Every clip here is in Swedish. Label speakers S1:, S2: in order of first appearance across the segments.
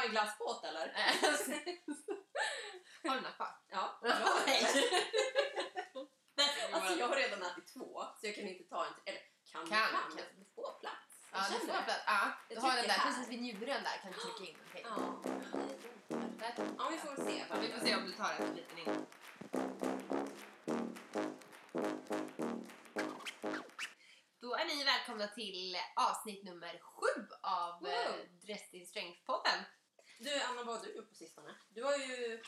S1: ha en glassbåt eller?
S2: Har du kvar?
S1: Ja.
S2: Ja,
S1: Alltså jag har redan ätit två, så jag kan inte ta en till. Eller kan,
S2: Kan,
S1: kan,
S2: kan.
S1: du får plats.
S2: Ja, du får plats. Ja, du har den där
S1: här.
S2: precis vid njuren där kan du trycka in någonting.
S1: Ja.
S2: Där.
S1: ja, vi får se.
S2: Ja, vi får se om du tar en liten innan. Då är ni välkomna till avsnitt nummer sju av
S1: Wow.
S2: wow. Dressed in Strength-podden.
S1: Du Anna, vad har du gjort på sistone? Du har ju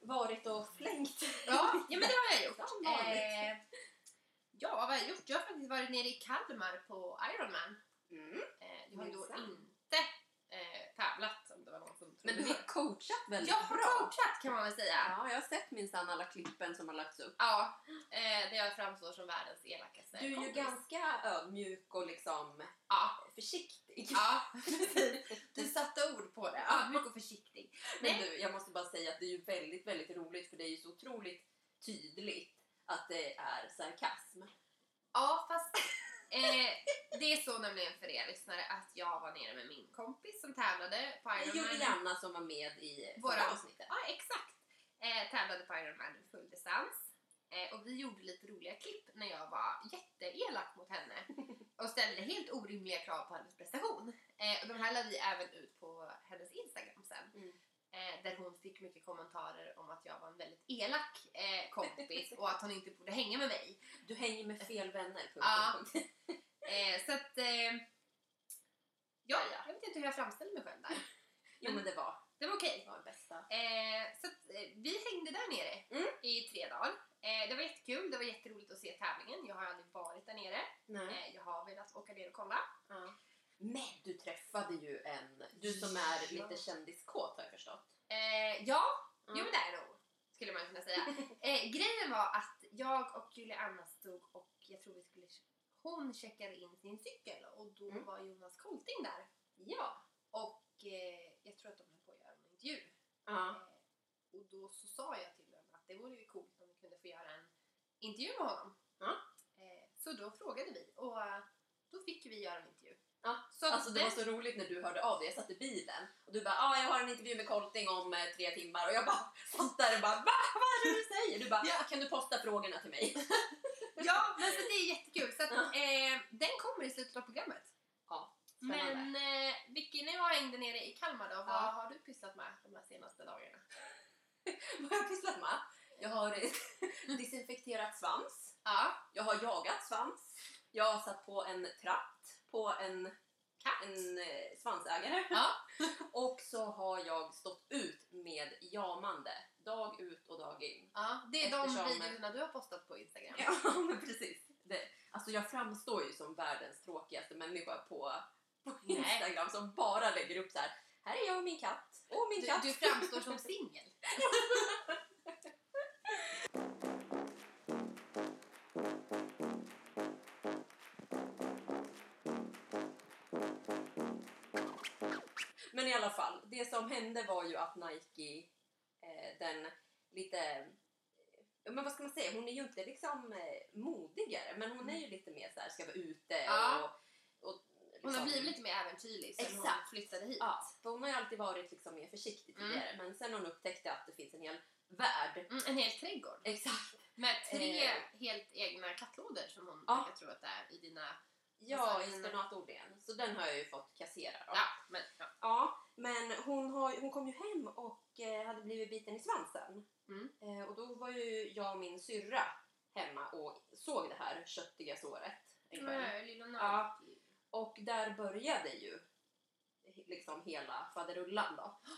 S1: varit och flängt.
S2: Ja, ja men det har jag gjort.
S1: Som vanligt.
S2: Eh, ja, vad har jag gjort? Jag har faktiskt varit nere i Kalmar Ironman.
S1: Mm.
S2: Eh, jag har ju då inte eh, tävlat om det var någon som trodde
S1: Men du har coachat väldigt
S2: Jag har
S1: bra.
S2: coachat kan man väl säga.
S1: Ja, jag har sett minsann alla klippen som har lagts upp.
S2: Ja, eh, där jag framstår som världens elakaste
S1: Du är ju
S2: kompis.
S1: ganska ödmjuk och liksom
S2: Ja,
S1: försiktig.
S2: ja precis. Du satte ord på det. Ödmjuk och försiktig.
S1: Men
S2: Nej.
S1: du, jag måste bara säga att det är ju väldigt, väldigt roligt för det är ju så otroligt tydligt att det är sarkasm.
S2: Ja, fast eh, det är så nämligen för er lyssnare att jag var nere med min kompis som tävlade på Ironman.
S1: Juliana som var med i
S2: Våra
S1: avsnittet.
S2: Ja, exakt. Eh, tävlade på Ironman full distans. Eh, och vi gjorde lite roliga klipp när jag var jätteelak mot henne och ställde helt orimliga krav på hennes prestation. Eh, och de här lade vi även ut på hennes Instagram sen.
S1: Mm.
S2: Eh, där hon fick mycket kommentarer om att jag var en väldigt elak eh, kompis och att hon inte borde hänga med mig.
S1: Du hänger med fel vänner.
S2: Ja. Eh, så att... Eh, ja,
S1: Ja.
S2: jag vet inte hur jag framställde mig själv där.
S1: Jo men det var,
S2: Det var okej.
S1: det var det bästa.
S2: Eh, så att, eh, vi hängde där nere
S1: Mm.
S2: i tre dagar. Det var jättekul, det var jätteroligt att se tävlingen. Jag har aldrig varit där nere.
S1: Nej.
S2: Jag har velat åka ner och kolla.
S1: Ja. Men du träffade ju en, du som är lite kändiskåt har jag förstått.
S2: Eh, ja,
S1: Mm.
S2: jo men det är nog. Skulle man kunna säga. eh, grejen var att jag och Juliana stod och jag tror vi skulle... Hon checkade in sin cykel och då
S1: Mm.
S2: var Jonas Kolting där.
S1: Ja.
S2: Och eh, jag tror att de höll på att göra en intervju. Eh, och då så sa jag till dem att det vore ju coolt om vi kunde få göra en intervju med honom. Eh, så då frågade vi och då fick vi göra en intervju.
S1: Ja.
S2: Så
S1: Alltså det var så roligt när du hörde av dig, jag satt i bilen och du bara ah, jag har en intervju med Colting om eh, tre timmar och jag bara satt där och bara va? Vad är det du säger? Du bara
S2: Ja.
S1: kan du posta frågorna till mig?
S2: Ja, men så det är jättekul. Så att,
S1: Ja.
S2: eh, den kommer i slutet av programmet.
S1: Ja, spännande.
S2: Men eh, Vicky, när jag hängde nere i Kalmar då, vad
S1: Ja.
S2: har du pysslat med de här senaste dagarna?
S1: Vad har jag pysslat med? Jag har disinfekterat svans,
S2: Ja,
S1: jag har jagat svans, jag har satt på en tratt på en, en eh, svansägare
S2: Ja.
S1: och så har jag stått ut med jamande dag ut och dag in.
S2: ja, det är de
S1: Eftersom-
S2: videorna du har postat på Instagram.
S1: Ja, men precis. Det, alltså jag framstår ju som världens tråkigaste människa på, på
S2: Nej.
S1: Instagram som bara lägger upp så här. Här är jag och min katt. Och min
S2: Du,
S1: katt.
S2: du framstår som singel.
S1: alla fall, det som hände var ju att Nike, eh, den lite... Men vad ska man säga? Hon är ju inte liksom eh, modigare, men hon är ju lite mer så här, ska vara ute
S2: Ja.
S1: och... och
S2: Hon har
S1: liksom-
S2: blivit lite mer äventyrlig sen hon
S1: Exakt.
S2: flyttade hit.
S1: Ja, för hon har ju alltid varit liksom mer försiktig
S2: Mm.
S1: tidigare, men sen hon upptäckte att det finns en hel värld.
S2: Mm, en hel trädgård.
S1: Exakt.
S2: Med tre
S1: Eh.
S2: helt egna kattlådor som hon
S1: Ja.
S2: verkar tro att det är i dina...
S1: Ja,
S2: Alltså,
S1: i
S2: en-
S1: spenatodlingen. Så den har jag ju fått kassera då.
S2: Ja, men ja.
S1: Ja, men hon, har, hon kom ju hem och eh, hade blivit biten i svansen.
S2: Mm.
S1: Eh, och då var ju jag och min syrra hemma och såg det här köttiga såret en kväll.
S2: Nej, lilla
S1: Ja. Och där började ju liksom hela faderullan då.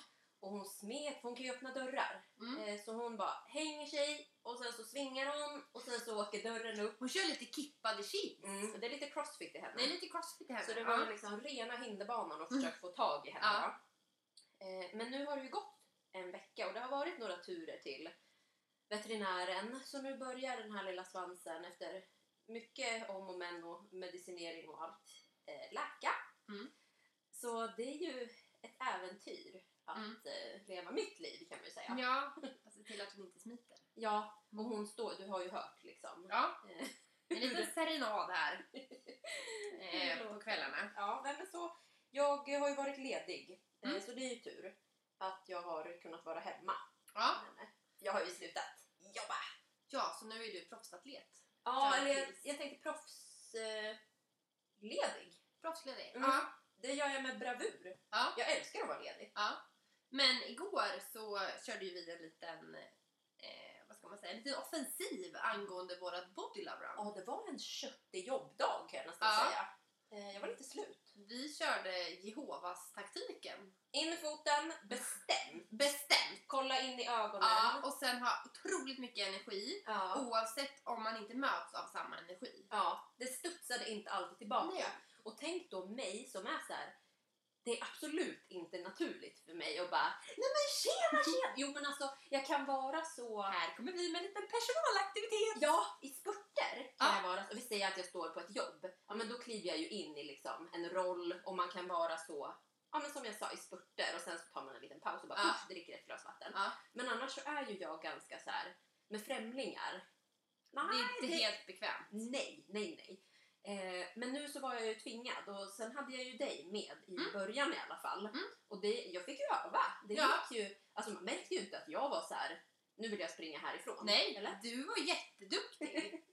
S1: Och hon smet, för hon kan ju öppna dörrar.
S2: Mm.
S1: Eh, så hon bara hänger sig och sen så svingar hon och sen så åker dörren upp.
S2: Hon kör lite kippade cheese.
S1: Mm. Det är lite crossfit i henne.
S2: Det är lite crossfit i henne.
S1: Så det var
S2: ja.
S1: liksom rena hinderbanan och försökt få tag i henne.
S2: Ja.
S1: Eh, men nu har det ju gått en vecka och det har varit några turer till veterinären. Så nu börjar den här lilla svansen efter mycket om och men och medicinering och allt eh, läka.
S2: Mm.
S1: Så det är ju ett äventyr att
S2: Mm.
S1: eh, leva mitt liv kan man ju säga.
S2: Ja, alltså till att hon inte smiter.
S1: Ja, och hon står, du har ju hört liksom.
S2: Ja,
S1: Eh,
S2: en liten serenad här eh, på kvällarna.
S1: Ja, men så. jag har ju varit ledig. eh,
S2: Mm.
S1: Så det är ju tur att jag har kunnat vara hemma.
S2: Ja.
S1: Men, eh, jag har ju slutat jobba.
S2: ja, så nu är du proffsatlet.
S1: Ja, eller jag, jag tänkte proffsledig. Ledig.
S2: Proffsledig.
S1: Mm.
S2: Ja.
S1: det gör jag med bravur.
S2: Ja.
S1: Jag älskar att vara ledig.
S2: ja. Men igår så körde ju vi en liten, ska man säga, en liten offensiv angående vårat body love run.
S1: Ja, det var en köttig jobbdag kan jag nästan
S2: Ja.
S1: säga. Eh, jag var lite slut.
S2: Vi körde Jehovas taktiken.
S1: In med foten, bestäm.
S2: Bestämt.
S1: Kolla in i ögonen.
S2: Ja, och sen ha otroligt mycket energi
S1: Ja.
S2: oavsett om man inte möts av samma energi.
S1: Ja, det studsade inte alltid tillbaka.
S2: Nej.
S1: Och tänk då mig som är så här. Det är absolut inte naturligt för mig att bara Nej men tjena tjena! Jo men alltså jag kan vara så...
S2: Här kommer vi med en liten personalaktivitet.
S1: Ja, i spurter kan
S2: Ja.
S1: jag vara så. Vi säger att jag står på ett jobb. Ja men då kliver jag ju in i liksom en roll och man kan vara så Ja men som jag sa i spurter och sen så tar man en liten paus och bara usch, dricker ett glas vatten.
S2: Ja.
S1: Men annars så är ju jag ganska så här med främlingar.
S2: Det är inte
S1: det-
S2: helt bekvämt.
S1: Nej, nej, nej. Eh, men nu så var jag ju tvingad och sen hade jag ju dig med i
S2: Mm.
S1: början i alla fall.
S2: Mm.
S1: Och det, jag fick ju öva. Det
S2: Ja.
S1: gick ju, alltså man märkte ju inte att jag var så här. nu vill jag springa härifrån.
S2: Nej,
S1: Eller?
S2: du var jätteduktig.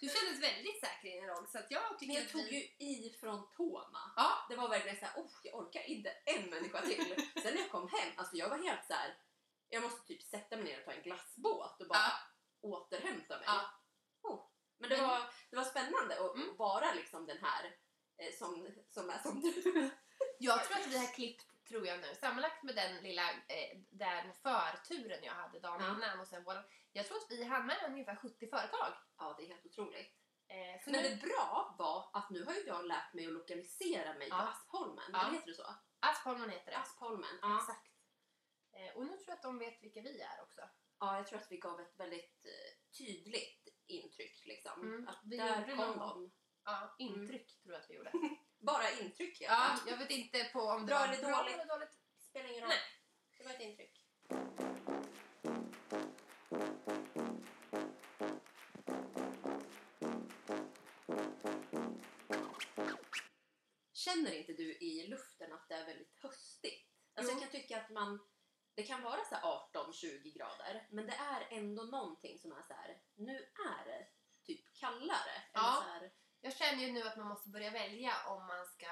S2: Du kändes väldigt säker i din roll så att jag tycker
S1: Men jag tog
S2: vi...
S1: ju i från tårna.
S2: Ja,
S1: Det var verkligen så här, oh, jag orkar inte en människa till. sen när jag kom hem, alltså jag var helt så här. jag måste typ sätta mig ner och ta en glassbåt och bara
S2: Ja.
S1: återhämta mig.
S2: Ja.
S1: Men det
S2: Men-
S1: var, det var spännande att
S2: Mm.
S1: vara liksom den här eh, som, som är som du.
S2: jag tror att vi har klippt, tror jag nu, sammanlagt med den lilla eh, den förturen jag hade dagen
S1: Ja.
S2: innan och sen våran, jag tror att vi hann med ungefär 70 företag.
S1: Ja, det är helt otroligt.
S2: Eh, så
S1: Men
S2: nu,
S1: det bra var att nu har ju jag lärt mig att lokalisera mig på
S2: Ja.
S1: Aspholmen.
S2: Ja.
S1: Eller heter det så?
S2: Aspholmen heter det.
S1: Aspholmen. Ja.
S2: Exakt. Eh, och nu tror jag att de vet vilka vi är också.
S1: ja, jag tror att vi gav ett väldigt eh, tydligt intryck. Liksom.
S2: Mm,
S1: Att
S2: vi
S1: där
S2: gjorde
S1: kom de.
S2: Ja, intryck tror jag att vi gjorde.
S1: Bara intryck. Ja.
S2: Ja, jag vet inte på om det
S1: Bra
S2: var
S1: eller
S2: bra
S1: dåligt?
S2: eller dåligt.
S1: Spelar ingen roll.
S2: Nej.
S1: Det var ett intryck. Känner inte du i luften att det är väldigt höstigt? Alltså
S2: Jo.
S1: jag kan tycka att man det kan vara så här 18-20 grader men det är ändå någonting som är så här. nu är det typ kallare.
S2: Ja.
S1: Här,
S2: Jag känner ju nu att man måste börja välja om man ska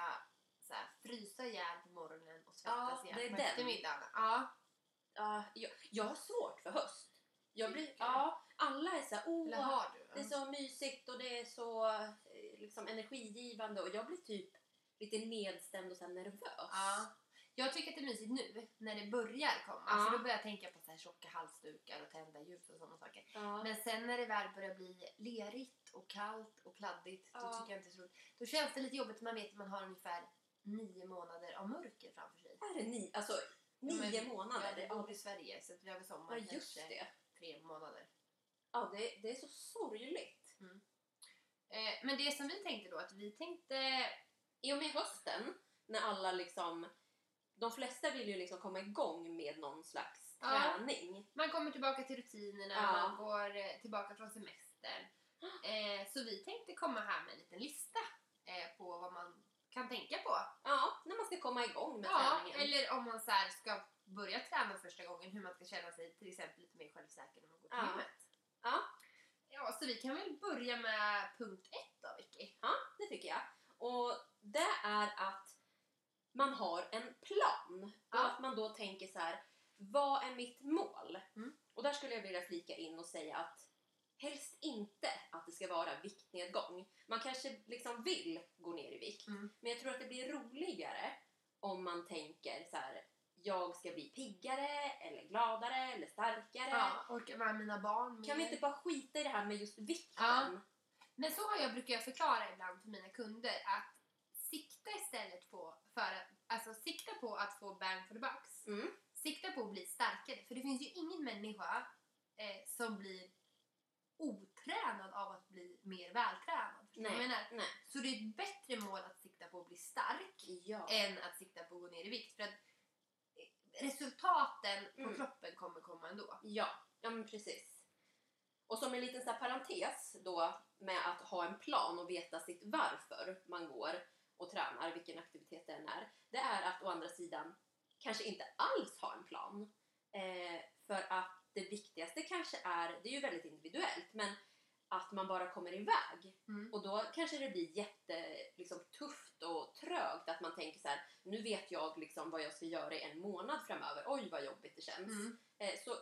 S2: så här, frysa ihjäl på morgonen och svettas
S1: Ja,
S2: ihjäl på eftermiddagen. Ja,
S1: ja, jag, jag har svårt för höst. Jag blir, ja, alla är så här,
S2: du?
S1: Det är så mysigt och det är så eh, liksom, energigivande och jag blir typ lite nedstämd och så nervös.
S2: Ja. Jag tycker att det är mysigt nu när det börjar komma.
S1: Ja.
S2: För då börjar jag tänka på så här tjocka halsdukar och tända ljus och sådana saker.
S1: Ja.
S2: Men sen när det väl börjar bli lerigt och kallt och kladdigt, då
S1: Ja.
S2: tycker jag inte så roligt. Då känns det lite jobbigt när man vet att man har ungefär nio månader av mörker framför sig.
S1: Är det alltså, nio
S2: Ja, men-
S1: månader?
S2: Ja, vi bor i Sverige så att vi har väl sommar
S1: ja, just
S2: kanske
S1: det.
S2: tre månader.
S1: Ja, det, det är så sorgligt.
S2: Eh, men det som vi tänkte då, att vi tänkte...
S1: I och med hösten, när alla liksom... De flesta vill ju liksom komma igång med någon slags
S2: Ja.
S1: träning.
S2: Man kommer tillbaka till rutinerna,
S1: Ja.
S2: man går eh, tillbaka från semestern. Eh, så vi tänkte komma här med en liten lista eh, på vad man kan tänka på.
S1: Ja, när man ska komma igång med
S2: Ja,
S1: träningen.
S2: eller om man så här ska börja träna första gången, hur man ska känna sig till exempel lite mer självsäker när man går till
S1: Ja.
S2: gymmet.
S1: Ja.
S2: Ja, så vi kan väl börja med punkt ett då, Vicky?
S1: Ja, det tycker jag. Och det är att man har en plan. Och
S2: Ja.
S1: att man då tänker så här, vad är mitt mål?
S2: Mm.
S1: Och där skulle jag vilja flika in och säga att helst inte att det ska vara viktnedgång. Man kanske liksom vill gå ner i vikt.
S2: Mm.
S1: Men jag tror att det blir roligare om man tänker så här, jag ska bli piggare eller gladare eller starkare.
S2: Ja, orka med mina barn
S1: Kan vi
S2: mer.
S1: inte bara skita i det här med just vikten?
S2: Ja. Men så har jag, brukar jag förklara ibland för mina kunder att sikta istället på, för att, alltså sikta på att få bang for the bucks.
S1: Mm.
S2: Sikta på att bli starkare. För det finns ju ingen människa eh, som blir otränad av att bli mer vältränad.
S1: Nej.
S2: menar?
S1: Nej.
S2: Så det är ett bättre mål att sikta på att bli stark
S1: Ja.
S2: än att sikta på att gå ner i vikt. För att eh, resultaten på
S1: Mm.
S2: kroppen kommer komma ändå.
S1: Ja, ja men precis. Och som en liten så parentes då med att ha en plan och veta sitt varför man går och tränar, vilken aktivitet det än är. Det andra sidan kanske inte alls ha en plan. Eh, för att det viktigaste kanske är, det är ju väldigt individuellt, men att man bara kommer iväg.
S2: Mm.
S1: Och då kanske det blir jätte liksom, tufft och trögt att man tänker så här, nu vet jag liksom vad jag ska göra i en månad framöver. Oj vad jobbigt det känns.
S2: Mm.
S1: Eh, så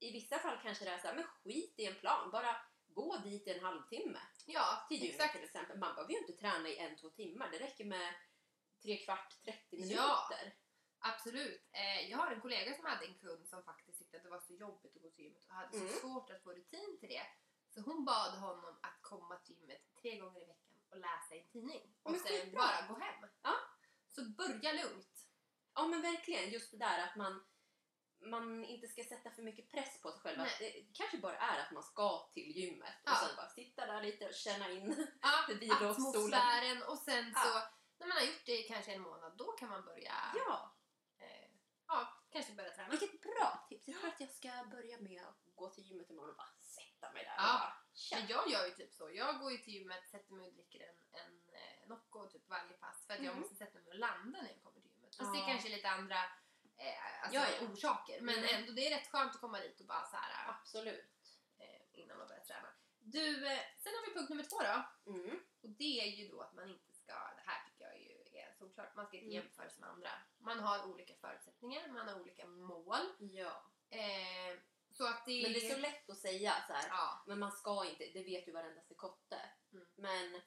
S1: i vissa fall kanske det är så här, men skit i en plan. Bara gå dit i en halvtimme.
S2: Ja,
S1: Till
S2: exakt.
S1: till exempel. Man behöver ju inte träna i en, två timmar. Det räcker med tre kvart, 30 minuter.
S2: Ja. Absolut. Eh, jag har en kollega som hade en kund som faktiskt tyckte att det var så jobbigt att gå till gymmet och hade
S1: Mm.
S2: så svårt att få rutin till det. Så hon bad honom att komma till gymmet tre gånger i veckan och läsa en tidning. Och
S1: Men
S2: sen bara gå hem.
S1: Ja.
S2: Så börja lugnt.
S1: Ja men verkligen, just det där att man, man inte ska sätta för mycket press på sig själv.
S2: Nej.
S1: Det kanske bara är att man ska till gymmet
S2: Ja.
S1: och sen bara sitta där lite och känna in.
S2: Ja, atmosfären och sen
S1: Ja.
S2: så när man har gjort det i kanske en månad då kan man börja
S1: Ja,
S2: eh, ja, kanske börja träna.
S1: vilket bra tips. Jag tror att jag ska börja med att gå till gymmet imorgon och bara sätta mig där
S2: Ja.
S1: och bara.
S2: Men jag gör ju typ så. Jag går ju till gymmet, sätter mig och dricker en, en eh, Nocco typ varje pass för att jag
S1: Mhm.
S2: måste sätta mig och landa när jag kommer till gymmet. Fast det
S1: Ja.
S2: är kanske lite andra eh, alltså,
S1: Ja, ja.
S2: orsaker. Men
S1: Mm.
S2: ändå, det är rätt skönt att komma dit och bara så här
S1: Absolut.
S2: eh, innan man börjar träna. Du, eh, sen har vi punkt nummer två då.
S1: Mm.
S2: Och det är ju då att man inte ska, det här tycker jag ju är solklart, man ska inte
S1: Mm.
S2: jämföra sig med andra. Man har olika förutsättningar, man har olika mål.
S1: Ja.
S2: Eh, så att det
S1: Men det är så lätt att säga så här.
S2: Ja,
S1: Men man ska inte, det vet ju varendaste kotte.
S2: Mm.
S1: Men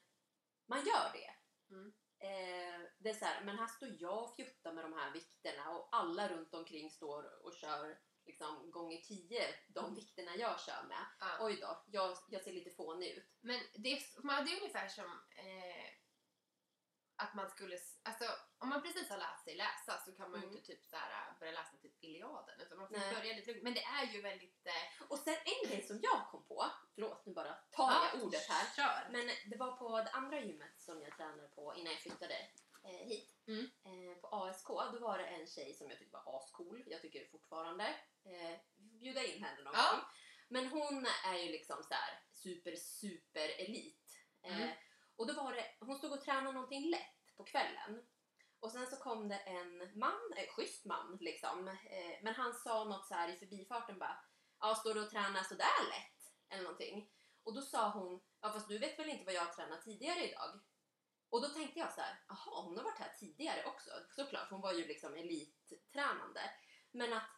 S1: man gör det.
S2: Mm.
S1: Eh, det är så här, men här står jag och fjuttar med de här vikterna och alla runt omkring står och kör liksom gånger tio de vikterna jag kör med.
S2: ja.
S1: Oj då, jag, jag ser lite fånig ut.
S2: Men det, är- man, det är ungefär som eh, att man skulle, alltså om man precis har lärt sig läsa så kan man ju
S1: Mm.
S2: inte typ så här, börja läsa typ Iliaden utan man får
S1: Nej.
S2: börja lite lugnt. Men det är ju väldigt... Eh,
S1: Och sen en grej som jag kom på, förlåt nu bara tar jag ordet här.
S2: Kör!
S1: Men det var på det andra gymmet som jag tränade på innan jag flyttade eh, hit.
S2: Mm.
S1: Eh, på ASK, då var det en tjej som jag tyckte var ascool. Jag tycker det fortfarande. Eh, bjuda in henne någon
S2: Ja.
S1: gång. Men hon är ju liksom så här super, super elit. Eh,
S2: Mm
S1: och då var det, hon stod och tränade någonting lätt på kvällen. Och sen så kom det en man, en schysst man liksom. Eh, men han sa något så här i förbifarten bara. Ja, står du och tränar sådär lätt? Eller någonting. Och då sa hon, ja fast du vet väl inte vad jag har tränat tidigare idag? Och då tänkte jag så här, jaha hon har varit här tidigare också. Såklart, hon var ju liksom elittränande. Men att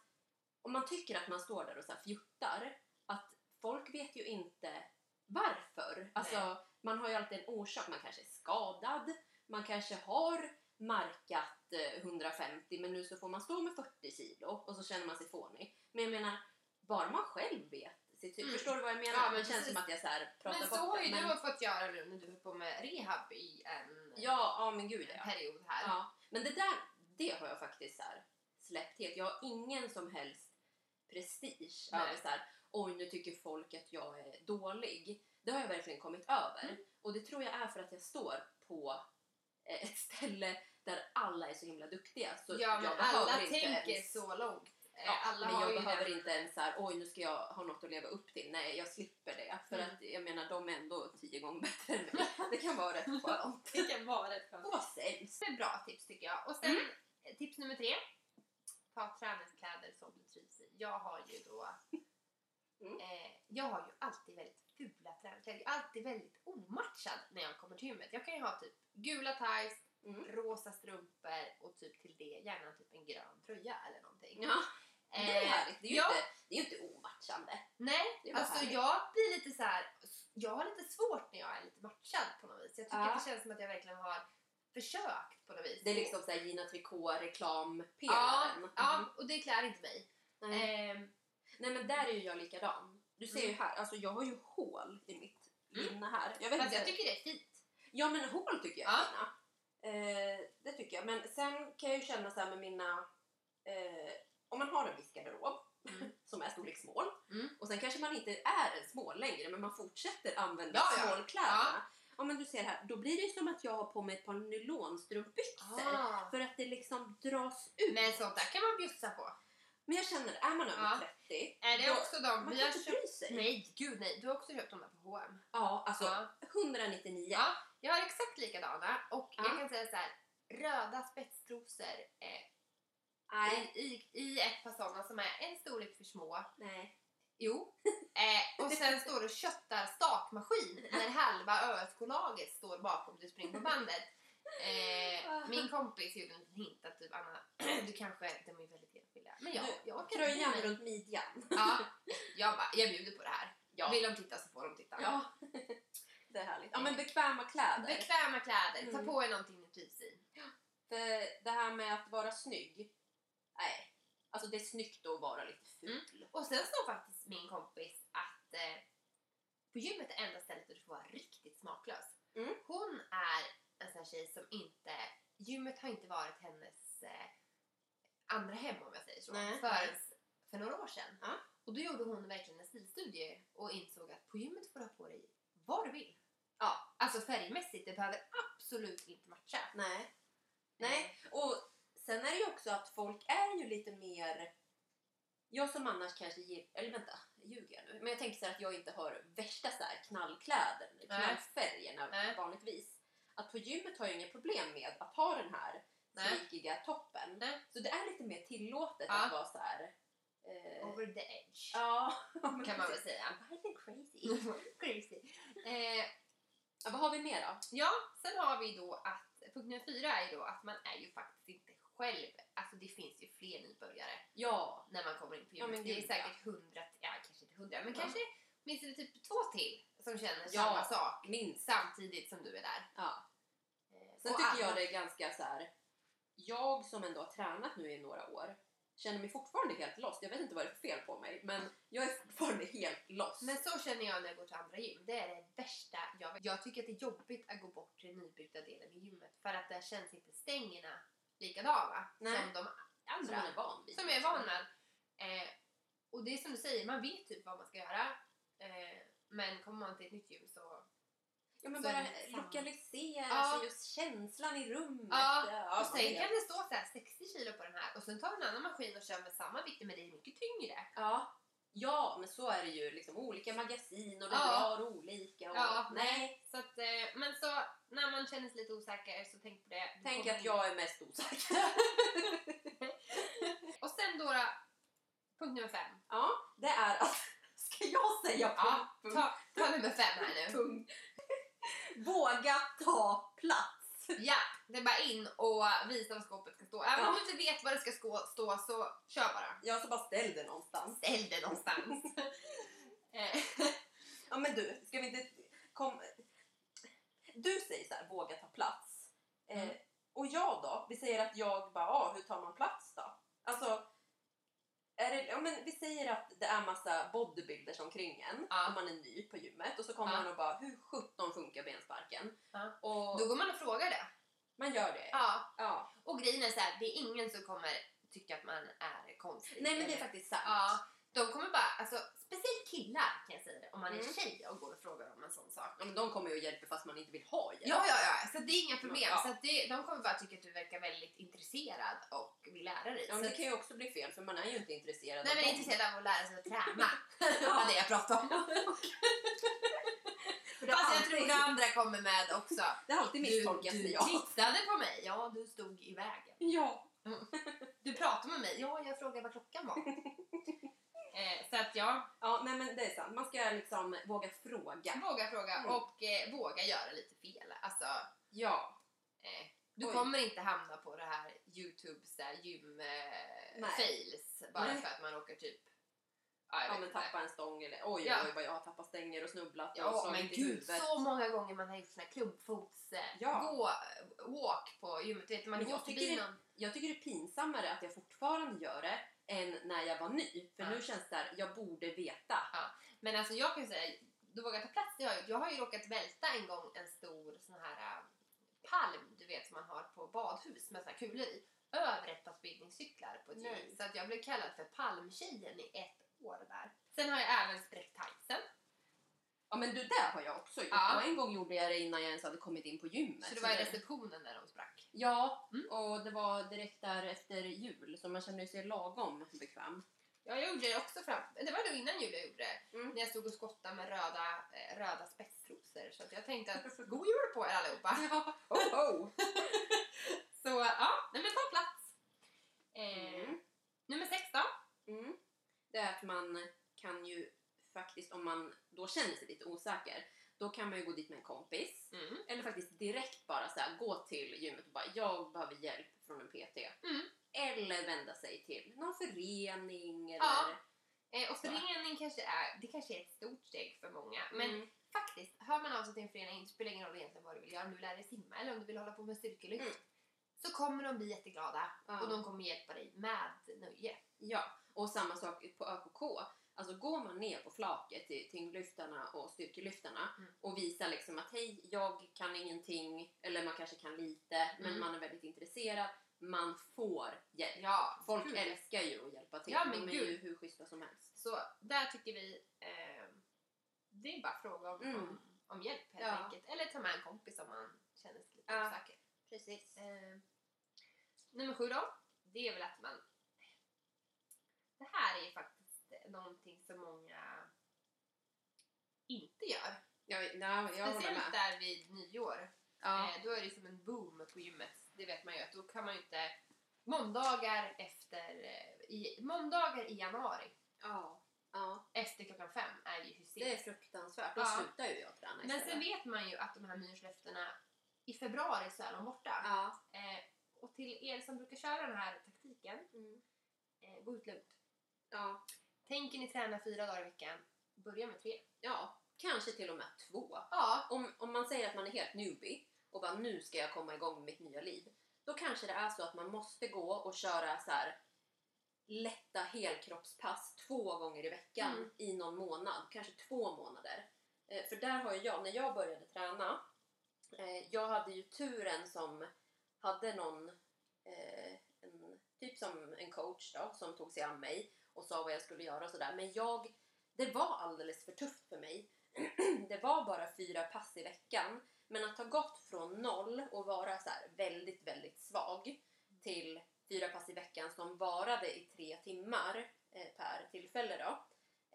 S1: om man tycker att man står där och så här fjuttar, att folk vet ju inte varför. Alltså, man har ju alltid en orsak. Man kanske är skadad, man kanske har markat eh, 150 men nu så får man stå med 40 kilo och så känner man sig fånig. Men jag menar, bara man själv vet sitt
S2: Mm.
S1: Förstår du vad jag menar?
S2: Ja, men
S1: det känns
S2: precis.
S1: som att jag så här pratar
S2: Men så
S1: bort
S2: har
S1: det,
S2: ju
S1: men-
S2: du fått göra nu när du höll på med rehab i en
S1: Ja, ja men gud ja.
S2: period här.
S1: Ja, men det där, det har jag faktiskt så här släppt helt. Jag har ingen som helst prestige
S2: Nej.
S1: över så här, oj nu tycker folk att jag är dålig. Det har jag verkligen kommit över.
S2: Mm.
S1: Och det tror jag är för att jag står på eh, ett ställe där alla är så himla duktiga. Så
S2: Ja, men
S1: jag behöver
S2: alla
S1: inte
S2: tänker
S1: ens,
S2: så långt. Eh,
S1: Ja,
S2: alla
S1: men jag behöver
S2: den-
S1: inte ens så här, oj nu ska jag ha något att leva upp till. Nej, jag slipper det. För
S2: Mm.
S1: att jag menar, de är ändå tio gånger bättre än mig. Det kan vara rätt skönt.
S2: Det kan vara rätt skönt.
S1: Och sämst.
S2: Det är bra tips tycker jag. Och sen
S1: Mm.
S2: eh, tips nummer tre. Ta träningskläder som du trivs i. Jag har ju då
S1: Mm.
S2: eh, jag har ju alltid väldigt fula träningskläder. Jag är alltid väldigt omatchad när jag kommer till gymmet. Jag kan ju ha typ gula tights,
S1: Mm.
S2: rosa strumpor och typ till det gärna typ en grön tröja eller någonting.
S1: Ja, det är
S2: Eh,
S1: härligt. Det är ju
S2: ja.
S1: inte, det är inte omatchande.
S2: Nej, alltså
S1: härligt.
S2: jag blir lite så här. Jag har lite svårt när jag är lite matchad på något vis. Jag tycker
S1: Ja.
S2: att det känns som att jag verkligen har försökt på något vis.
S1: Det är liksom såhär Gina Tricot reklam
S2: Ja,
S1: Mm.
S2: ja, och det klär inte mig.
S1: Nej.
S2: Ehm,
S1: Nej men där är ju jag likadan. Du ser ju
S2: Mm.
S1: här, alltså jag har ju hål i mitt
S2: Mm.
S1: linne här. Jag vet
S2: fast
S1: inte.
S2: jag tycker det är fint.
S1: Ja men hål tycker jag är
S2: Ja.
S1: fina. Eh, det tycker jag. Men sen kan jag ju känna så här med mina... Eh, om man har en viss garderob
S2: Mm.
S1: som är storlek small
S2: Mm.
S1: och sen kanske man inte är en small längre men man fortsätter använda
S2: Ja, ja.
S1: smallkläderna. Ja. men du ser här, då blir det ju som att jag har på mig ett par nylonstrumpbyxor.
S2: Ah.
S1: För att det liksom dras ut.
S2: Men sånt där kan man bjussa på.
S1: Men jag känner, är man över
S2: Ja.
S1: 30,
S2: Är det
S1: då,
S2: också de
S1: man
S2: vi
S1: kan inte
S2: köpt?
S1: bry sig.
S2: Nej, gud nej. Du har också köpt de där på H&M.
S1: Ja, alltså
S2: Ja.
S1: 199.
S2: Ja, jag har exakt likadana och
S1: Ja.
S2: jag kan säga så här. Röda spetstrosor, eh. I, i, I ett par sådana som är en storlek för små.
S1: Nej.
S2: Jo. Eh, och sen står det köttar stakmaskin när halva ÖSK-laget står bakom du springer på bandet. Eh, min kompis gjorde en hint att typ Anna, du kanske, de är väldigt enskilda. Men jag, jag orkar
S1: Tröjan runt midjan.
S2: Ja, jag bara, jag bjuder på det här.
S1: Ja.
S2: Vill de titta så får de titta.
S1: Ja. Det är härligt. Ja men bekväma kläder.
S2: Bekväma kläder, ta
S1: Mm.
S2: på er någonting ni trivs i.
S1: För det här med att vara snygg. Nej. Alltså det är snyggt att vara lite ful.
S2: Och sen står faktiskt min kompis att eh, på gymmet är enda stället där du får vara riktigt smaklös.
S1: Mm.
S2: Hon är en sån här tjej som inte, gymmet har inte varit hennes eh, andra hem om jag säger så,
S1: Nej.
S2: förrän för några år sedan.
S1: Ja.
S2: Och då gjorde hon verkligen en stilstudie och insåg att på gymmet får du ha på dig vad du vill.
S1: Ja.
S2: Alltså färgmässigt, det behöver absolut inte matcha.
S1: Nej. Nej. Och sen är det ju också att folk är ju lite mer... Jag som annars kanske ger... Eller vänta, ljuger jag nu? Men jag tänker så här att jag inte har värsta så här knallkläder, knallfärgerna
S2: Nej.
S1: vanligtvis. Att på gymmet har jag inga problem med att ha den här
S2: Nej.
S1: slikiga toppen.
S2: Nej.
S1: Så det är lite mer tillåtet
S2: Ja.
S1: att vara så här... Eh,
S2: Over the edge.
S1: ja,
S2: Kan man väl säga.
S1: Lite crazy.
S2: Crazy. Eh,
S1: Ja, vad har vi mer då?
S2: Ja, sen har vi då att punkt nummer fyra är ju då att man är ju faktiskt inte själv. Alltså det finns ju fler nybörjare
S1: Ja,
S2: när man kommer in på
S1: Ja,
S2: gymmet.
S1: men
S2: det är säkert hundra, ja kanske inte hundra, men
S1: Ja.
S2: kanske det typ två till som känner
S1: Ja.
S2: samma sak
S1: minst.
S2: samtidigt som du är där.
S1: Ja.
S2: Eh,
S1: Sen
S2: och
S1: tycker
S2: alla-
S1: jag det är ganska så här. Jag som ändå har tränat nu i några år känner mig fortfarande helt lost. Jag vet inte vad det är för fel på mig, men jag är fortfarande helt lost.
S2: Men så känner jag när jag går till andra gym. Det är det värsta jag vet. Jag tycker att det är jobbigt att gå bort till den nybyggda delen i gymmet för att där känns inte stängerna likadana
S1: Nej.
S2: som de
S1: som
S2: andra.
S1: man är van vid.
S2: Som jag är van med. Eh, och det är som du säger, man vet typ vad man ska göra. Eh, men kommer man till ett nytt gym så...
S1: Ja, men bara lokalisera
S2: Ja.
S1: sig, just känslan i rummet.
S2: Ja, och sen kan det stå så här 60 kilo på den här och sen tar du en annan maskin och kör med samma vikt men det är mycket tyngre.
S1: Ja. Ja, men så är det ju. Liksom, olika magasin och det
S2: Ja.
S1: drar olika. Och,
S2: Ja,
S1: nej.
S2: Så att, eh, men så när man känner sig lite osäker så tänk på det. Du
S1: Tänk att
S2: in.
S1: jag är mest osäker.
S2: Och sen då, punkt nummer fem.
S1: ja, det är att... Ska jag säga
S2: Ja,
S1: punkt?
S2: ta, ta nummer fem här nu.
S1: punkt. Våga ta plats.
S2: Ja, det är bara in och visa var skåpet ska stå. Även
S1: Ja.
S2: om du inte vet var det ska stå, så kör bara.
S1: Jag så bara ställ det någonstans.
S2: Ställ det någonstans. Eh,
S1: Ja men du, ska vi inte... Kom... Du säger så här, våga ta plats. Eh,
S2: Mm.
S1: och jag då? Vi säger att jag bara, ah, hur tar man plats då? Alltså, är det, ja, men vi säger att det är massa bodybuilders omkring en
S2: Ja.
S1: om man är ny på gymmet och så kommer
S2: Ja.
S1: man och bara, hur sjutton funkar bensparken?
S2: Ja.
S1: Och
S2: då går man och frågar det.
S1: man gör det.
S2: Ja.
S1: Ja.
S2: Och grejen är så här, det är ingen som kommer tycka att man är konstig.
S1: Nej men det är faktiskt sant.
S2: Ja, de kommer bara, alltså speciellt killar kan jag säga det, om man är
S1: Mm.
S2: tjej och går och frågar om en sån sak.
S1: Ja, men de kommer ju att hjälpa fast man inte vill ha hjälp.
S2: Ja, ja, ja, så det är inga problem.
S1: Ja.
S2: Så att det, de kommer bara tycka att du verkar väldigt intresserad och vill lära dig.
S1: Ja, men det kan ju också bli fel för man är ju inte intresserad
S2: nej,
S1: av
S2: men
S1: dem.
S2: intresserad av att lära sig att träna. det var det jag pratade om.
S1: Det
S2: Fast jag
S1: alltid-
S2: tror att andra kommer med också.
S1: Det har alltid
S2: Du,
S1: misstolkats
S2: du
S1: jag.
S2: tittade på mig, ja du stod
S1: Ja.
S2: Du pratade med mig, ja jag frågade vad klockan var. eh, så att ja,
S1: Ja, nej men det är sant. Man ska liksom våga fråga.
S2: våga fråga
S1: Mm.
S2: och eh, våga göra lite fel. Alltså,
S1: Ja.
S2: eh, du
S1: Oj.
S2: kommer inte hamna på det här Youtubes där gym eh,
S1: Nej.
S2: fails bara
S1: Nej.
S2: för att man råkar typ ja,
S1: Ja men tappa en stång eller oj
S2: Ja.
S1: oj vad jag har tappat stänger och snubblat och
S2: Ja
S1: slagit
S2: men
S1: i
S2: gud
S1: huvudet.
S2: så många gånger man har gjort såna klubbfots eh,
S1: Ja.
S2: gå, walk på gymmet. Vet, man
S1: Men
S2: går
S1: jag tycker det-. Jag tycker det är pinsammare att jag fortfarande gör det än när jag var ny. För
S2: Ja.
S1: nu känns det här, jag borde veta.
S2: Men alltså jag kan ju säga, du vågar ta plats. Det har jag, jag har ju råkat välta en gång en stor sån här äh, palm, du vet som man har på badhus med såna här kulor i. Över ett par spinningcyklar på ett gym. Så att jag blev kallad för palmtjejen i ett år där. Sen har jag även spräckt tightsen.
S1: Ja men det där har jag också gjort.
S2: Ja.
S1: Och en gång gjorde jag det innan jag ens hade kommit in på gymmet.
S2: Så det var i receptionen när de sprack.
S1: Ja,
S2: Mm.
S1: och det var direkt där efter jul så man kände sig lagom bekväm.
S2: Ja, jag gjorde det också fram... Det var nog innan jul jag gjorde det.
S1: Mm.
S2: När jag stod och skottade med röda, eh, röda spetstrosor. Så att jag tänkte att god jul på er allihopa.
S1: Ja, ho, ho.
S2: Så ja, nej men ta plats. Eh,
S1: Mm. Man kan ju faktiskt, om man då känner sig lite osäker, då kan man ju gå dit med en kompis.
S2: Mm.
S1: Eller faktiskt direkt bara så här, gå till gymmet och bara jag behöver hjälp från en PT.
S2: Mm.
S1: Eller vända sig till någon förening eller...
S2: Ja. Eh, och
S1: Så.
S2: förening kanske är, det kanske är ett stort steg för många. Men
S1: Mm.
S2: faktiskt, hör man av sig till en förening, det spelar ingen roll egentligen vad du vill göra, om du vill lära dig simma eller om du vill hålla på med styrkelyft.
S1: Mm.
S2: Så kommer de bli jätteglada och de kommer hjälpa dig med nöje.
S1: Ja, och samma sak på ÖKK. Alltså går man ner på flaket till tyngdlyftarna och styrkelyftarna
S2: Mm.
S1: och visar liksom att hej, jag kan ingenting, eller man kanske kan lite, men
S2: Mm.
S1: man är väldigt intresserad. Man får hjälp.
S2: Ja,
S1: Folk
S2: gud.
S1: älskar ju att hjälpa till.
S2: Ja, men
S1: De är ju
S2: gud.
S1: hur schyssta som helst.
S2: Så där tycker vi, eh, det är bara fråga om,
S1: Mm.
S2: om, om hjälp helt
S1: Ja.
S2: enkelt. Eller ta med en kompis om man känner sig lite
S1: Ja.
S2: osäker.
S1: Precis.
S2: Eh, nummer sju då, det är väl att man... Det här är ju faktiskt någonting som många inte gör.
S1: Ja, håller
S2: Speciellt där vid nyår.
S1: Ja.
S2: Eh, då är det som en boom på gymmet. Det vet man ju att då kan man ju inte... Måndagar efter... eh, I, måndagar i januari
S1: ja. ja.
S2: efter klockan fem är ju
S1: Det är
S2: hysteriskt.
S1: fruktansvärt. Då
S2: Ja.
S1: slutar ju jag träna
S2: Men sen vet man ju att de här nyårslöftena i februari så är de borta.
S1: Ja.
S2: Eh, och till er som brukar köra den här taktiken,
S1: Mm.
S2: eh, gå ut lugnt.
S1: Ja.
S2: Tänker ni träna fyra dagar i veckan, börja med tre.
S1: Ja. Kanske till och med två.
S2: Ja,
S1: om, om man säger att man är helt newbie och bara nu ska jag komma igång med mitt nya liv. Då kanske det är så att man måste gå och köra så här lätta helkroppspass två gånger i veckan
S2: Mm.
S1: i någon månad, kanske två månader. Eh, för där har ju jag, när jag började träna, eh, jag hade ju turen som hade någon, eh, en, typ som en coach då, som tog sig an mig och sa vad jag skulle göra och sådär. Men jag, det var alldeles för tufft för mig. det var bara fyra pass i veckan. Men att ha gått från noll och vara så väldigt, väldigt svag till fyra pass i veckan som varade i tre timmar eh, per tillfälle då.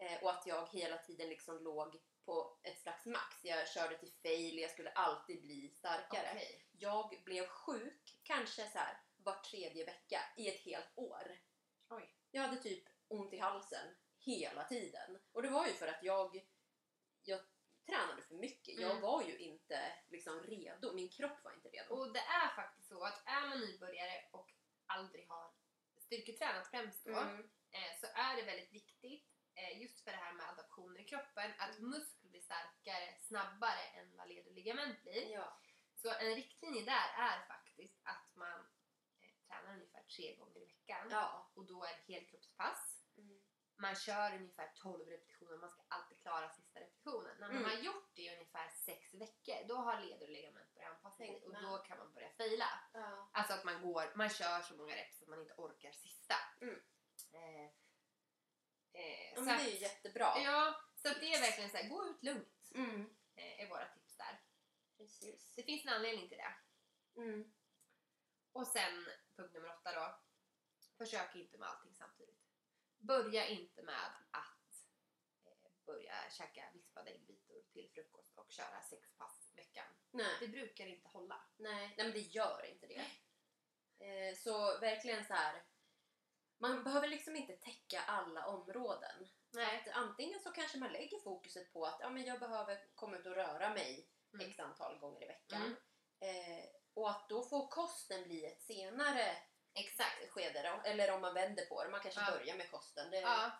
S1: Eh, och att jag hela tiden liksom låg på ett slags max. Jag körde till fail, jag skulle alltid bli starkare.
S2: okej.
S1: Jag blev sjuk kanske så här var tredje vecka i ett helt år.
S2: Oj.
S1: Jag hade typ ont i halsen hela tiden. Och det var ju för att jag, jag tränade för mycket. Jag
S2: Mm.
S1: var ju inte liksom redo. Min kropp var inte redo.
S2: Och det är faktiskt så att är man nybörjare och aldrig har styrketränat främst då,
S1: Mm.
S2: eh, så är det väldigt viktigt eh, just för det här med adaptioner i kroppen att
S1: Mm.
S2: muskler blir starkare snabbare än vad led och ligament blir.
S1: Ja.
S2: Så en riktlinje där är faktiskt att man eh, tränar ungefär tre gånger i veckan
S1: Ja.
S2: och då är det helkroppspass. Man kör ungefär 12 repetitioner, man ska alltid klara sista repetitionen. När man
S1: Mm.
S2: har gjort det i ungefär sex veckor, då har led och ligament börjat anpassa sig och då kan man börja fejla.
S1: Ja.
S2: Alltså att man går, man kör så många reps att man inte orkar sista.
S1: Mm.
S2: Eh, eh, så att,
S1: det är ju jättebra.
S2: ja, så det är verkligen så här, gå ut lugnt.
S1: Mm.
S2: Eh, är våra tips där.
S1: Precis.
S2: Det finns en anledning till det.
S1: Mm.
S2: Och sen punkt nummer åtta då. Försök inte med allting samtidigt. Börja inte med att eh, börja käka vispade äggvitor till frukost och köra sex pass i veckan.
S1: Nej.
S2: Det brukar inte hålla.
S1: Nej, nej men det gör inte det. Eh, så verkligen så här. Man behöver liksom inte täcka alla områden.
S2: Nej.
S1: Att antingen så kanske man lägger fokuset på att ja, men jag behöver komma ut och röra mig
S2: Mm.
S1: x antal gånger i veckan.
S2: Mm.
S1: Eh, och att då får kosten bli ett senare
S2: Exakt.
S1: skede då. Eller om man vänder på det. Man kanske
S2: Ja.
S1: börjar med kosten. Det,
S2: Ja,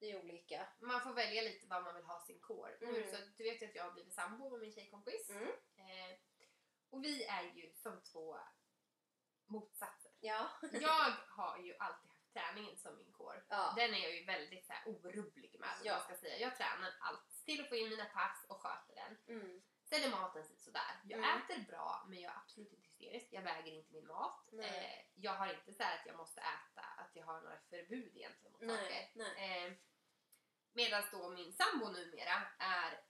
S1: det är olika.
S2: man får välja lite vad man vill ha sin core. Nu är det
S1: Mm.
S2: så du vet ju att jag har blivit sambo med min tjejkompis.
S1: Mm.
S2: Eh, och vi är ju som två motsatser.
S1: Ja.
S2: Jag har ju alltid haft träningen som min core.
S1: ja.
S2: Den är jag ju väldigt så här, orubblig med.
S1: Ja.
S2: Ja. Ska säga. Jag tränar allt till att få in mina pass och sköter den.
S1: Mm.
S2: Sen är maten sådär. Jag
S1: Mm.
S2: äter bra men jag är absolut inte hysterisk. Jag väger inte min mat. Eh, jag har inte så här att jag måste äta, att jag har några förbud egentligen mot saker.
S1: Nej, nej.
S2: Eh, Medan då min sambo numera är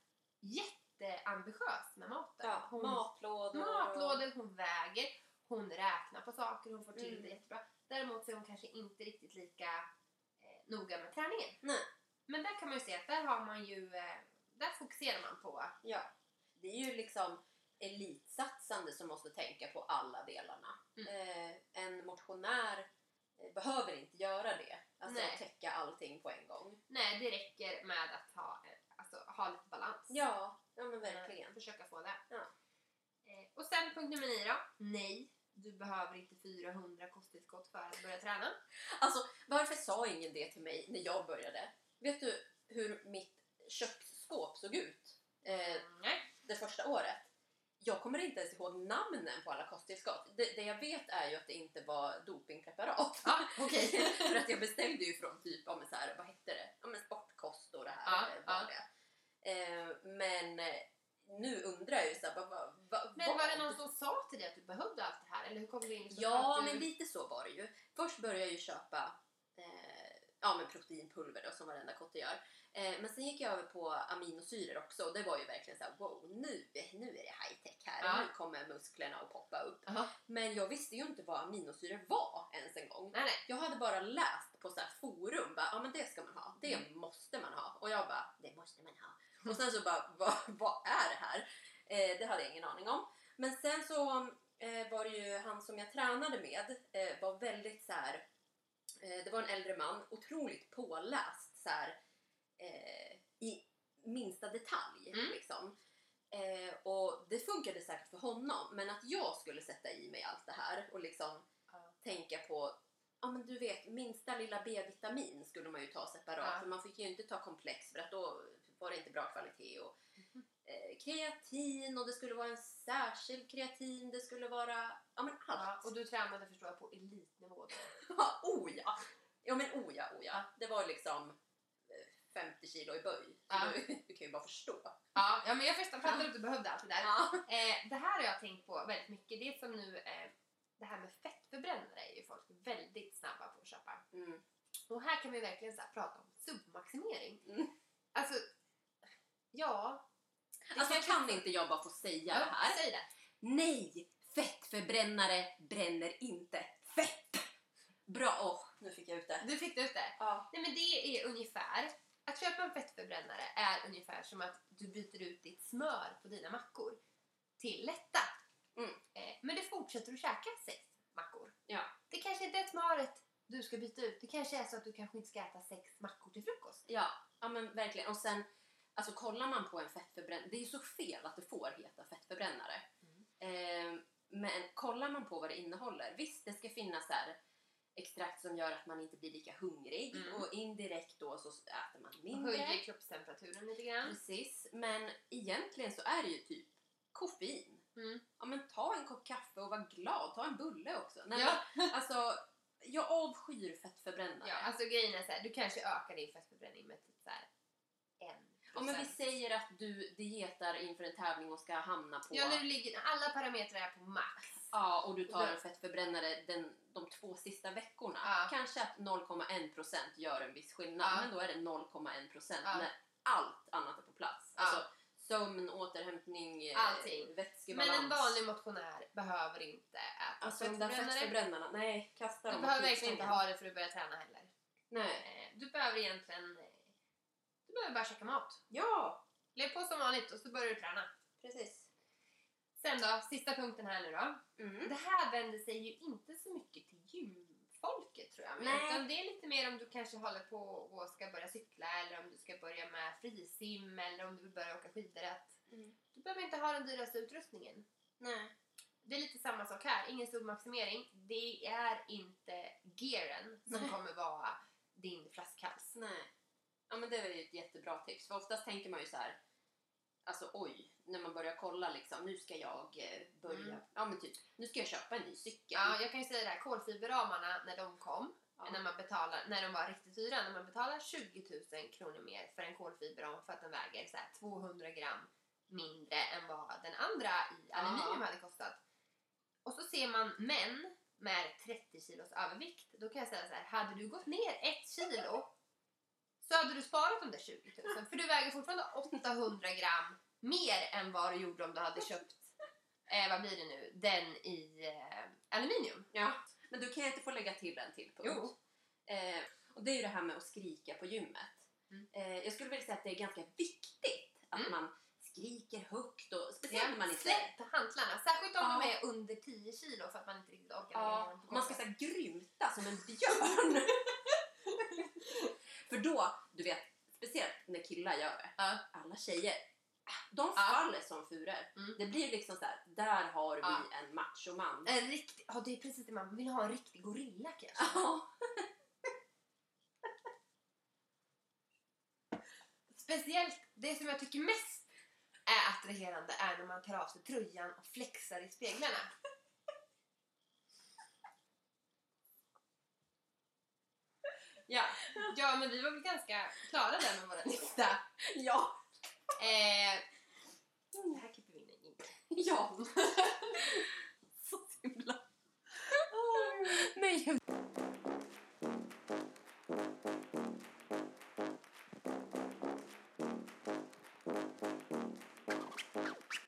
S2: jätteambitiös med maten.
S1: Ja,
S2: Hon
S1: matlådor.
S2: matlådor, hon väger, hon räknar på saker, hon får till
S1: Mm.
S2: det jättebra. Däremot så är hon kanske inte riktigt lika eh, noga med träningen.
S1: Nej.
S2: Men där kan man ju se att där har man ju, eh, där fokuserar man på
S1: Ja. Det är ju liksom elitsatsande som måste tänka på alla delarna.
S2: Mm.
S1: Eh, en motionär eh, behöver inte göra det. Alltså
S2: Nej.
S1: täcka allting på en gång.
S2: Nej, det räcker med att ha, eh, alltså, ha lite balans.
S1: Ja, ja men verkligen.
S2: Försöka få det.
S1: Ja.
S2: Eh, och sen punkt nummer nio då. Nej, du behöver inte 400 kosttillskott för att börja träna.
S1: Alltså varför sa ingen det till mig när jag började? Vet du hur mitt köksskåp såg ut eh,
S2: Mm, nej.
S1: det första året? Jag kommer inte ens ihåg namnen på alla kosttillskott. Det, det jag vet är ju att det inte var dopingpreparat.
S2: Ja, okej.
S1: För att jag beställde ju från typ, ja, men så här, vad hette det? Ja, men sportkost och det här var
S2: ja.
S1: det. Eh, men eh, nu undrar jag ju så här, vad, vad, vad,
S2: Men var det någon som sa till dig att du behövde allt det här? Eller hur kom du in? så
S1: Ja,
S2: du...
S1: men lite så var det ju. Först började jag ju köpa eh, ja, men proteinpulver då, som varenda kotte gör. Eh, men sen gick jag över på aminosyror också och det var ju verkligen så här: wow, nu, nu är det high tech här.
S2: Ja.
S1: Nu kommer musklerna att poppa upp.
S2: Jaha.
S1: Men jag visste ju inte vad aminosyror var ens en gång.
S2: Nej, nej.
S1: Jag hade bara läst på så här forum, bara, ja men det ska man ha, det
S2: Mm.
S1: måste man ha. Och jag bara, det måste man ha. Och sen så bara, vad, vad är det här? Eh, det hade jag ingen aning om. Men sen så eh, var det ju han som jag tränade med, eh, var väldigt så här. Eh, det var en äldre man, otroligt påläst så här, eh, i minsta detalj.
S2: Mm.
S1: Liksom. Eh, och det funkade säkert för honom, men att jag skulle sätta i mig allt det här och liksom
S2: Ja.
S1: tänka på Ja men du vet, minsta lilla B-vitamin skulle man ju ta separat
S2: Ja.
S1: för man fick ju inte ta komplex för att då var det inte bra kvalitet. Och, eh, kreatin och det skulle vara en särskild kreatin, det skulle vara ja men allt.
S2: och du tränade förstår jag på elitnivå då.
S1: Ja, oh ja! Ja men oh ja, oh ja. Det var liksom 50 kilo i böj.
S2: Ja.
S1: Du, du kan ju bara förstå.
S2: Ja, ja men jag förstår fattar att du behövde allt det där.
S1: Ja.
S2: Eh, det här har jag tänkt på väldigt mycket. Det som nu, eh, det här med fettförbrännare är ju folk väldigt snabba på att köpa.
S1: Mm.
S2: Och här kan vi verkligen så prata om submaximering.
S1: Mm.
S2: Alltså, ja. det
S1: Alltså
S2: kanske-
S1: kan inte jag bara få säga
S2: ja,
S1: det här?
S2: Säg det.
S1: Nej! Fettförbrännare bränner inte fett! Bra! Åh, nu fick jag ut det.
S2: Du fick det ut det.
S1: Ja.
S2: Nej men det är ungefär, att köpa en fettförbrännare är ungefär som att du byter ut ditt smör på dina mackor till lätta.
S1: Mm.
S2: Eh, men du fortsätter att käka sex mackor.
S1: Ja.
S2: Det kanske inte är smöret du ska byta ut. Det kanske är så att du kanske inte ska äta sex mackor till frukost.
S1: Ja, ja men verkligen. Och sen, alltså kollar man på en fettförbrännare, det är ju så fel att det får heta fettförbrännare. Eh, men kollar man på vad det innehåller, visst det ska finnas så här extrakt som gör att man inte blir lika hungrig
S2: Mm.
S1: och indirekt då så äter man
S2: Och
S1: mindre.
S2: höjer kroppstemperaturen lite grann.
S1: Precis, men egentligen så är det ju typ koffein.
S2: Mm.
S1: Ja men ta en kopp kaffe och var glad, ta en bulle också. Nej,
S2: Ja.
S1: men, alltså, jag avskyr fettförbrännare.
S2: ja, alltså grejen är så här, du kanske ökar din fettförbränning med typ så här en
S1: Ja, men vi säger att du dietar inför en tävling och ska hamna på...
S2: Ja, när du ligger, alla parametrar är på max.
S1: Ja, och du tar en fettförbrännare den, de två sista veckorna.
S2: Ja.
S1: Kanske att 0,1% gör en viss skillnad,
S2: Ja.
S1: men då är det 0,1%
S2: Ja.
S1: när allt annat är på plats.
S2: Ja.
S1: Alltså sömn, återhämtning, eh,
S2: Allting. Men
S1: vätskebalans.
S2: en vanlig motionär behöver inte äta
S1: Alltså
S2: fettförbrännare.
S1: fettförbrännarna, nej, kasta
S2: Du
S1: dem
S2: behöver
S1: åt
S2: verkligen inte ha det för att börja träna heller.
S1: Nej.
S2: Eh, Du behöver egentligen... eh, Du behöver bara käka mat.
S1: Ja,
S2: Lev på som vanligt och så börjar du träna.
S1: precis.
S2: Sen då, sista punkten här nu då.
S1: Mm.
S2: Det här vänder sig ju inte så mycket till gymfolket tror jag.
S1: Nej.
S2: Utan det är lite mer om du kanske håller på och ska börja cykla eller om du ska börja med frisim eller om du vill börja åka skidor.
S1: Mm.
S2: Du behöver inte ha den dyraste utrustningen.
S1: Nej.
S2: Det är lite samma sak här, ingen submaximering. Det är inte gearen som
S1: Nej.
S2: kommer vara din flaskhals.
S1: Nej. Ja men det var ju ett jättebra tips. För oftast tänker man ju så här. Alltså oj, när man börjar kolla liksom. Nu ska jag eh, börja.
S2: Mm.
S1: Ja men typ. Nu ska jag köpa en ny cykel.
S2: Ja, jag kan ju säga det här, kolfiberramarna när de kom,
S1: Ja.
S2: när, man betalar, när de var riktigt dyra, när man betalar 20 000 kronor mer för en kolfiberram för att den väger så här 200 gram mindre än vad den andra i aluminium hade kostat. Och så ser man män med 30 kilos övervikt. Då kan jag säga så här, hade du gått ner ett kilo så hade du sparat de där 20 000. För du väger fortfarande 800 gram mer än vad du gjorde om du hade köpt, eh, vad blir det nu, den i eh, aluminium.
S1: Ja. Men du kan jag inte få lägga till en till punkt? Eh, och det är ju det här med att skrika på gymmet.
S2: Mm.
S1: Eh, jag skulle vilja säga att det är ganska viktigt att
S2: Mm.
S1: man skriker högt och speciellt när man inte...
S2: Släpp hantlarna, särskilt om
S1: Ja.
S2: de är under 10 kilo för att man inte riktigt orkar
S1: Ja, man ska så här grymta som en björn. då, du vet, speciellt när killar gör det.
S2: Ja.
S1: Alla tjejer, de faller som furor.
S2: Mm.
S1: Det blir liksom så här, där har vi
S2: Ja.
S1: en machoman.
S2: En riktig, ja, det är precis det man vill ha, en riktig gorilla kanske. Speciellt, det som jag tycker mest är attraherande är när man tar av sig tröjan och flexar i speglarna. Ja, ja men vi var väl ganska klara där med våra lista.
S1: ja.
S2: Eh, det här klipper vi in.
S1: Ja. Så himla... Nej.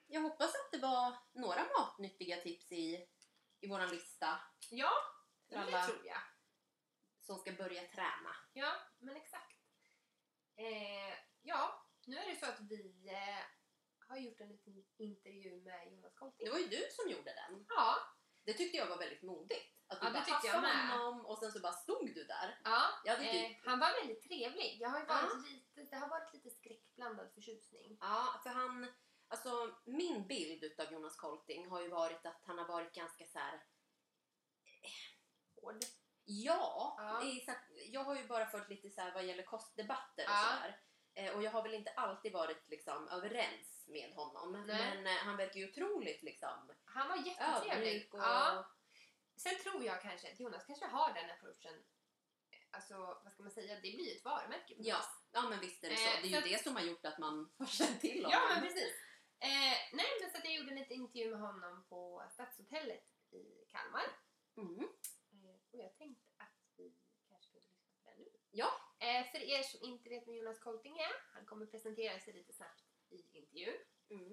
S1: Jag hoppas att det var några matnyttiga tips i, i vår lista
S2: Ja, det
S1: alla-
S2: tror jag.
S1: Ska börja träna.
S2: Ja, men exakt. Eh, ja, nu är det så att vi eh, har gjort en liten intervju med Jonas Kolting.
S1: Det var ju du som gjorde den.
S2: Ja,
S1: Det tyckte jag var väldigt modigt. Att du
S2: Ja,
S1: bara
S2: tyckte med.
S1: honom och sen så bara stod du där.
S2: ja.
S1: Jag hade
S2: Eh, han var väldigt trevlig. Jag har ju varit
S1: Ja.
S2: lite, det har varit lite skräckblandad förtjusning.
S1: ja, för han... Alltså min bild utav Jonas Kolting har ju varit att han har varit ganska så här.
S2: Hård.
S1: Ja,
S2: Ja.
S1: i så- jag har ju bara följt lite så här vad gäller kostdebatter och
S2: Ja.
S1: sådär. Eh, och jag har väl inte alltid varit liksom överens med honom.
S2: Nej.
S1: Men eh, han verkar ju otroligt liksom
S2: Han var jättetrevlig.
S1: och...
S2: Ja. Sen tror jag kanske att Jonas kanske har den approachen. Alltså, vad ska man säga? Det blir ju ett varumärke.
S1: Ja, ja men visst är det så.
S2: Eh,
S1: Det är ju
S2: att-
S1: det som har gjort att man har känt till honom.
S2: Ja, men precis. Eh, nej, men så att jag gjorde en liten intervju med honom på Stadshotellet i Kalmar.
S1: Mm.
S2: Eh, och jag tänkte att vi kanske kunde lyssna på den nu.
S1: Ja.
S2: Eh, för er som inte vet vem Jonas Kolting är, han kommer presentera sig lite snabbt i intervjun.
S1: Mm.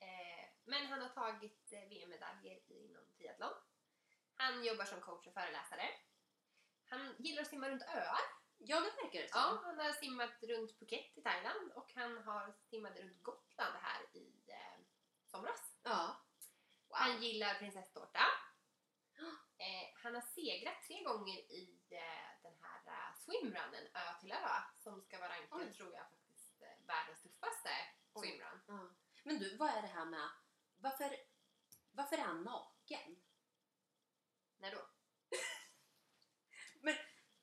S2: Eh, men han har tagit eh, VM-medaljer inom triathlon. Han jobbar som coach och föreläsare. Han gillar att simma runt öar.
S1: Ja, det verkar det som.
S2: Ja, han har simmat runt Phuket i Thailand och han har simmat runt Gotland här i eh, somras.
S1: Ja.
S2: Han gillar prinsesstårta. Eh, han har segrat tre gånger i eh, den här uh, swimrunnen Ö till Ö som ska vara rankad,
S1: Oj.
S2: tror jag, faktiskt eh, världens tuffaste
S1: Oj.
S2: swimrun.
S1: Ja. Men du, vad är det här med... Varför, varför är han naken?
S2: När då?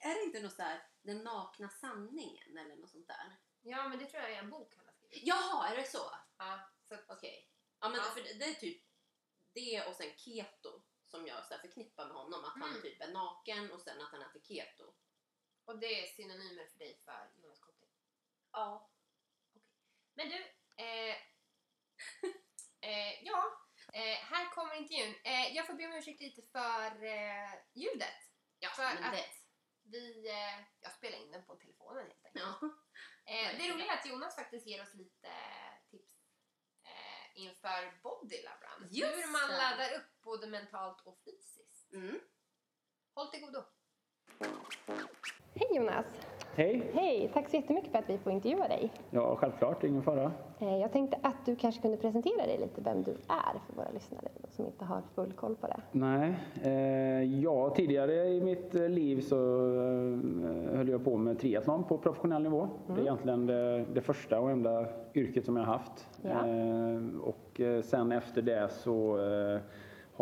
S1: Är det inte något så här, den nakna sanningen eller något sånt där?
S2: Ja, men det tror jag är en bok han har skrivit.
S1: Jaha, är det så?
S2: Ja, så att,
S1: Okej. Ja, men
S2: Ja.
S1: för det, det är typ det och sen keto som jag så här förknippar med honom. Att han
S2: Mm.
S1: typ är naken och sen att han äter keto.
S2: och det är synonymer för dig för Jonas Kolting.
S1: Ja.
S2: Men du, eh, eh, ja, eh, här kommer intervjun. Eh, jag får be om ursäkt lite för eh, ljudet.
S1: Ja,
S2: För
S1: men
S2: att-
S1: det...
S2: Vi, eh, jag spelar in den på telefonen helt enkelt.
S1: Ja.
S2: Eh, det roliga är att Jonas faktiskt ger oss lite eh, inför Body.
S1: Just
S2: Hur man
S1: det.
S2: laddar upp både mentalt och fysiskt.
S1: Mm.
S2: Håll till godo.
S3: Hej Jonas!
S4: Hej!
S3: Hej! Tack så jättemycket för att vi får intervjua dig.
S4: Ja, självklart, ingen fara.
S3: Eh, Jag tänkte att du kanske kunde presentera dig lite, vem du är för våra lyssnare som inte har full koll på det.
S4: Nej, eh, ja, tidigare i mitt eh, liv så höll jag på med triathlon på professionell nivå. Det är egentligen det, det första och enda yrket som jag har haft.
S3: Ja.
S4: Och sen efter det så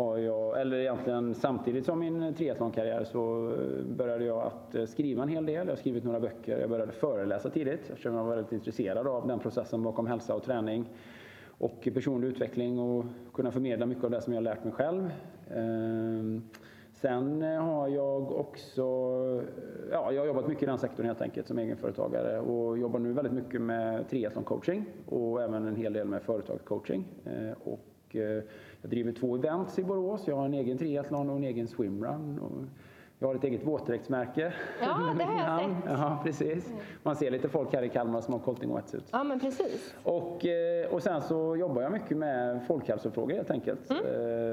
S4: har jag, eller egentligen samtidigt som min triathlonkarriär så eh, började jag att eh, skriva en hel del. Jag har skrivit några böcker. Jag började föreläsa tidigt eftersom jag var väldigt intresserad av den processen bakom hälsa och träning och personlig utveckling och kunna förmedla mycket av det som jag har lärt mig själv. Ehm, sen har jag också, eh, ja, jag har jobbat mycket i den sektorn helt enkelt som egenföretagare och jobbar nu väldigt mycket med triathlon-coaching och även en hel del med företagscoaching. Och jag driver två events i Borås. Jag har en egen triathlon och en egen swimrun. Jag har ett eget våtdräktsmärke.
S3: Ja, det har jag sett.
S4: Ja, precis. Man ser lite folk här i Kalmar som har Colting Wetsuits.
S3: Ja, men precis.
S4: Och, eh, och sen så jobbar jag mycket med folkhälsofrågor helt enkelt. Eh,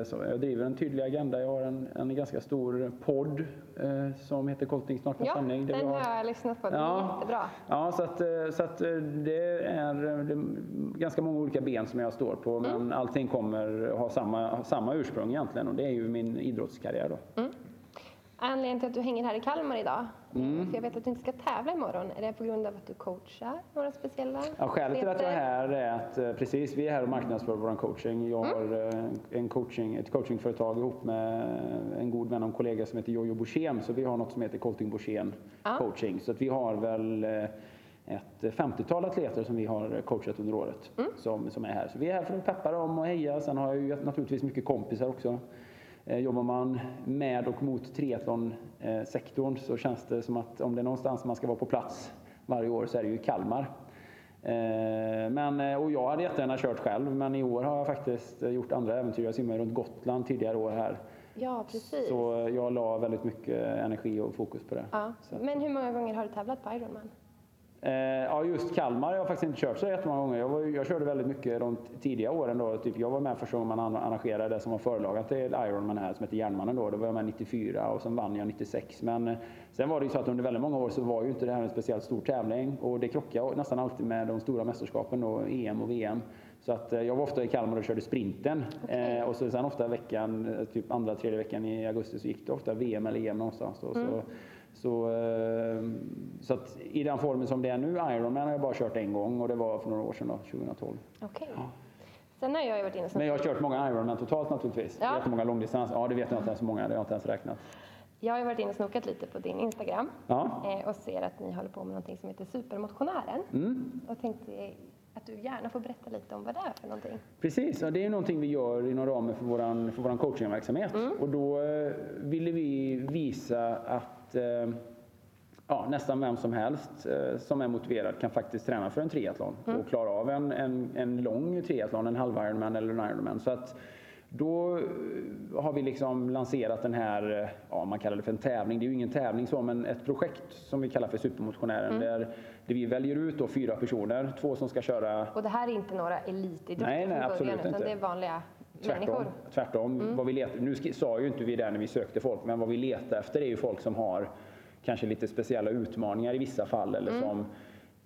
S4: Så jag driver en tydlig agenda. Jag har en, en ganska stor podd eh, som heter Colting snart med
S3: Ja,
S4: sanning. vi
S3: den
S4: har-
S3: jag lyssnat på. Den är
S4: Ja.
S3: jättebra.
S4: Ja, så att, så att det är det är ganska många olika ben som jag står på. Men
S3: Mm.
S4: allting kommer ha samma, samma ursprung egentligen och det är ju min idrottskarriär då.
S3: Anledningen till att du hänger här i Kalmar idag,
S4: Mm.
S3: för jag vet att du inte ska tävla imorgon, är det på grund av att du coachar några speciella
S4: Ja, skälet till att jag är här är att eh, precis, vi är här och marknadsför vår coaching. Jag har eh, en coaching, ett coachingföretag ihop med en god vän och kollega som heter Jojo Borssén. Så vi har något som heter Colting Borssén
S3: Ja.
S4: coaching. Så att vi har väl eh, ett 50-tal atleter som vi har coachat under året som, som är här. Så vi är här för att peppa dem och heja. Sen har jag ju naturligtvis mycket kompisar också. Eh, Jobbar man med och mot triathlonsektorn så känns det som att om det är någonstans man ska vara på plats varje år så är det ju Kalmar. Eh, Men, eh, och jag hade jättegärna kört själv men i år har jag faktiskt gjort andra äventyr. Jag simmade runt Gotland tidigare år här.
S3: Ja, precis.
S4: Så jag la väldigt mycket energi och fokus på det.
S3: Ja. Men hur många gånger har du tävlat på Ironman?
S4: Eh, ja, just Kalmar har jag faktiskt inte kört så jättemånga gånger. Jag, var, jag körde väldigt mycket de tidiga åren. Då. Typ, jag var med första gången man an- arrangerade det som var förlagat till Ironman här som heter Järnmannen. Då. då var jag med 94 och sen vann jag 96. Men eh, sen var det ju så att under väldigt många år så var ju inte det här en speciellt stor tävling och det krockade nästan alltid med de stora mästerskapen då, EM och VM. Så att eh, jag var ofta i Kalmar och körde sprinten.
S3: Okej.
S4: Eh, och så sen ofta veckan, typ andra, tredje veckan i augusti så gick det ofta VM eller EM någonstans. Då. Så, så, eh, så att i den formen som det är nu, Ironman har jag bara kört en gång och det var för några år sedan då, 2012.
S3: Okej. Sen har jag ju varit inne
S4: Men jag har kört många Ironman totalt naturligtvis.
S3: Ja.
S4: Jättemånga långdistans. Ja, det vet jag inte ens hur många, det har jag inte ens räknat.
S3: Jag har ju varit inne och snokat lite på din Instagram
S4: Ja.
S3: eh, och ser att ni håller på med någonting som heter Supermotionären.
S4: Mm.
S3: Och tänkte att du gärna får berätta lite om vad det är för någonting.
S4: Precis, och det är någonting vi gör inom ramen för vår för våran coachingverksamhet. Och då eh, ville vi visa att eh, ja, nästan vem som helst eh, som är motiverad kan faktiskt träna för en triathlon och klara av en, en, en lång triathlon, en halv Ironman eller en Ironman. Så att då eh, har vi liksom lanserat den här, ja man kallar det för en tävling, det är ju ingen tävling så, men ett projekt som vi kallar för Supermotionären där, där vi väljer ut då fyra personer, två som ska köra
S3: Och det här är inte några elitidrottare
S4: Nej, nej, absolut
S3: början, utan
S4: inte.
S3: det är vanliga
S4: Tvärtom.
S3: människor.
S4: tvärtom. Vad vi letar, nu sa ju inte vi det när vi sökte folk, men vad vi letar efter är ju folk som har kanske lite speciella utmaningar i vissa fall eller som,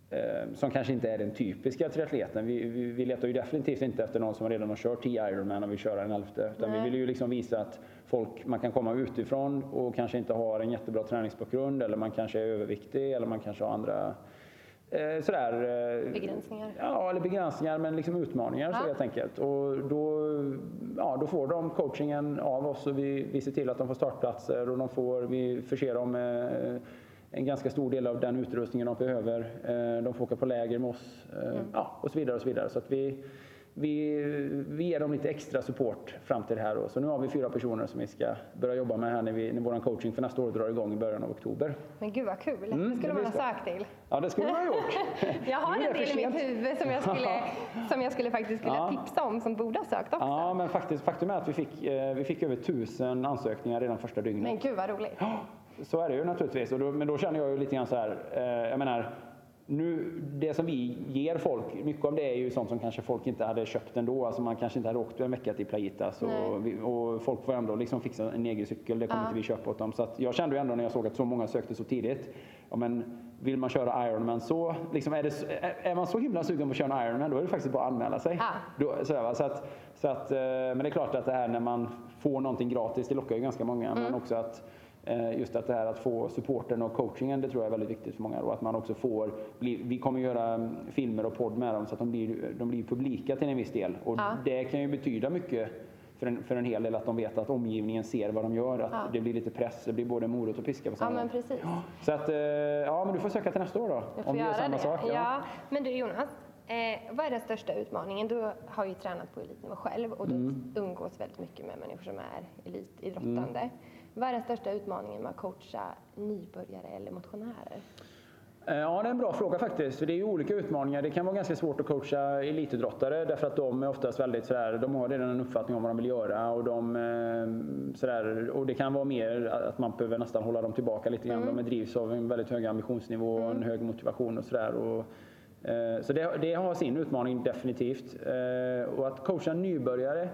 S4: eh, som kanske inte är den typiska triatleten. Vi, vi, vi letar ju definitivt inte efter någon som redan har kört 10 Ironman och vill köra en elfte. Utan vi
S3: Nej.
S4: vill ju liksom visa att folk, man kan komma utifrån och kanske inte har en jättebra träningsbakgrund eller man kanske är överviktig eller man kanske har andra eh, sådär, eh,
S3: Begränsningar.
S4: Ja, eller begränsningar men liksom utmaningar så
S3: Ja.
S4: helt enkelt. Och då, ja, då får de coachingen av oss och vi, vi ser till att de får startplatser och de får, vi förser dem med en ganska stor del av den utrustningen de behöver. Eh, De får åka på läger med oss eh, ja, och så vidare. och så vidare. Så att vi, vi, vi ger dem lite extra support fram till det här. Då. Så nu har vi fyra personer som vi ska börja jobba med här när, vi, när vår coaching för nästa år drar igång i början av oktober.
S3: Men gud vad kul,
S4: Mm,
S3: det
S4: det
S3: skulle man
S4: blir
S3: ha sökt till.
S4: Ja, det skulle vi ha gjort.
S3: Jag har en
S4: det
S3: del i mitt huvud som jag skulle, som jag skulle faktiskt skulle
S4: Ja.
S3: tipsa om som borde ha sökt också.
S4: Ja, men faktiskt, faktum är att vi fick, eh, vi fick över tusen ansökningar redan första dygnet.
S3: Men gud vad roligt.
S4: Så är det ju naturligtvis. Då, men då känner jag ju lite grann så här, eh, jag menar, nu, det som vi ger folk, mycket av det är ju sånt som kanske folk inte hade köpt ändå. Alltså man kanske inte hade åkt en vecka till Playitas och, vi, och folk får ändå liksom fixa en egen cykel, det kommer
S3: Ja.
S4: inte vi köpa åt dem. Så att jag kände ju ändå när jag såg att så många sökte så tidigt, ja men vill man köra Ironman så, liksom är, det, är, man så himla sugen på att köra en Ironman då är det faktiskt bara att anmäla sig.
S3: Ja.
S4: Då, så, så att, så att, eh, men det är klart att det här när man får någonting gratis, det lockar ju ganska många. Men också att just att det här att få supporten och coachingen, det tror jag är väldigt viktigt för många. Och att man också får, vi kommer göra mm, filmer och podd med dem så att de blir, de blir publika till en viss del. Och
S3: Ja.
S4: det kan ju betyda mycket för en, för en hel del att de vet att omgivningen ser vad de gör. Att
S3: Ja.
S4: det blir lite press, det blir både morot och piska på
S3: Ja
S4: samma
S3: men
S4: gång.
S3: precis.
S4: Så att, eh, ja men du får söka till nästa år då.
S3: Jag får
S4: om du gör samma
S3: det.
S4: sak.
S3: Ja. Men du Jonas, eh, vad är den största utmaningen? Du har ju tränat på elitnivå själv och du
S4: Mm.
S3: umgås väldigt mycket med människor som är elitidrottande. Vad är den största utmaningen med att coacha nybörjare eller motionärer?
S4: Eh, Ja, det är en bra fråga faktiskt. För det är ju olika utmaningar. Det kan vara ganska svårt att coacha elitidrottare därför att de är oftast väldigt sådär, de har redan en uppfattning om vad de vill göra och de eh, sådär, och det kan vara mer att man behöver nästan hålla dem tillbaka lite grann. De drivs av en väldigt hög ambitionsnivå och en hög motivation och sådär. Och, eh, så det, det har sin utmaning definitivt. Och att coacha nybörjare Ja,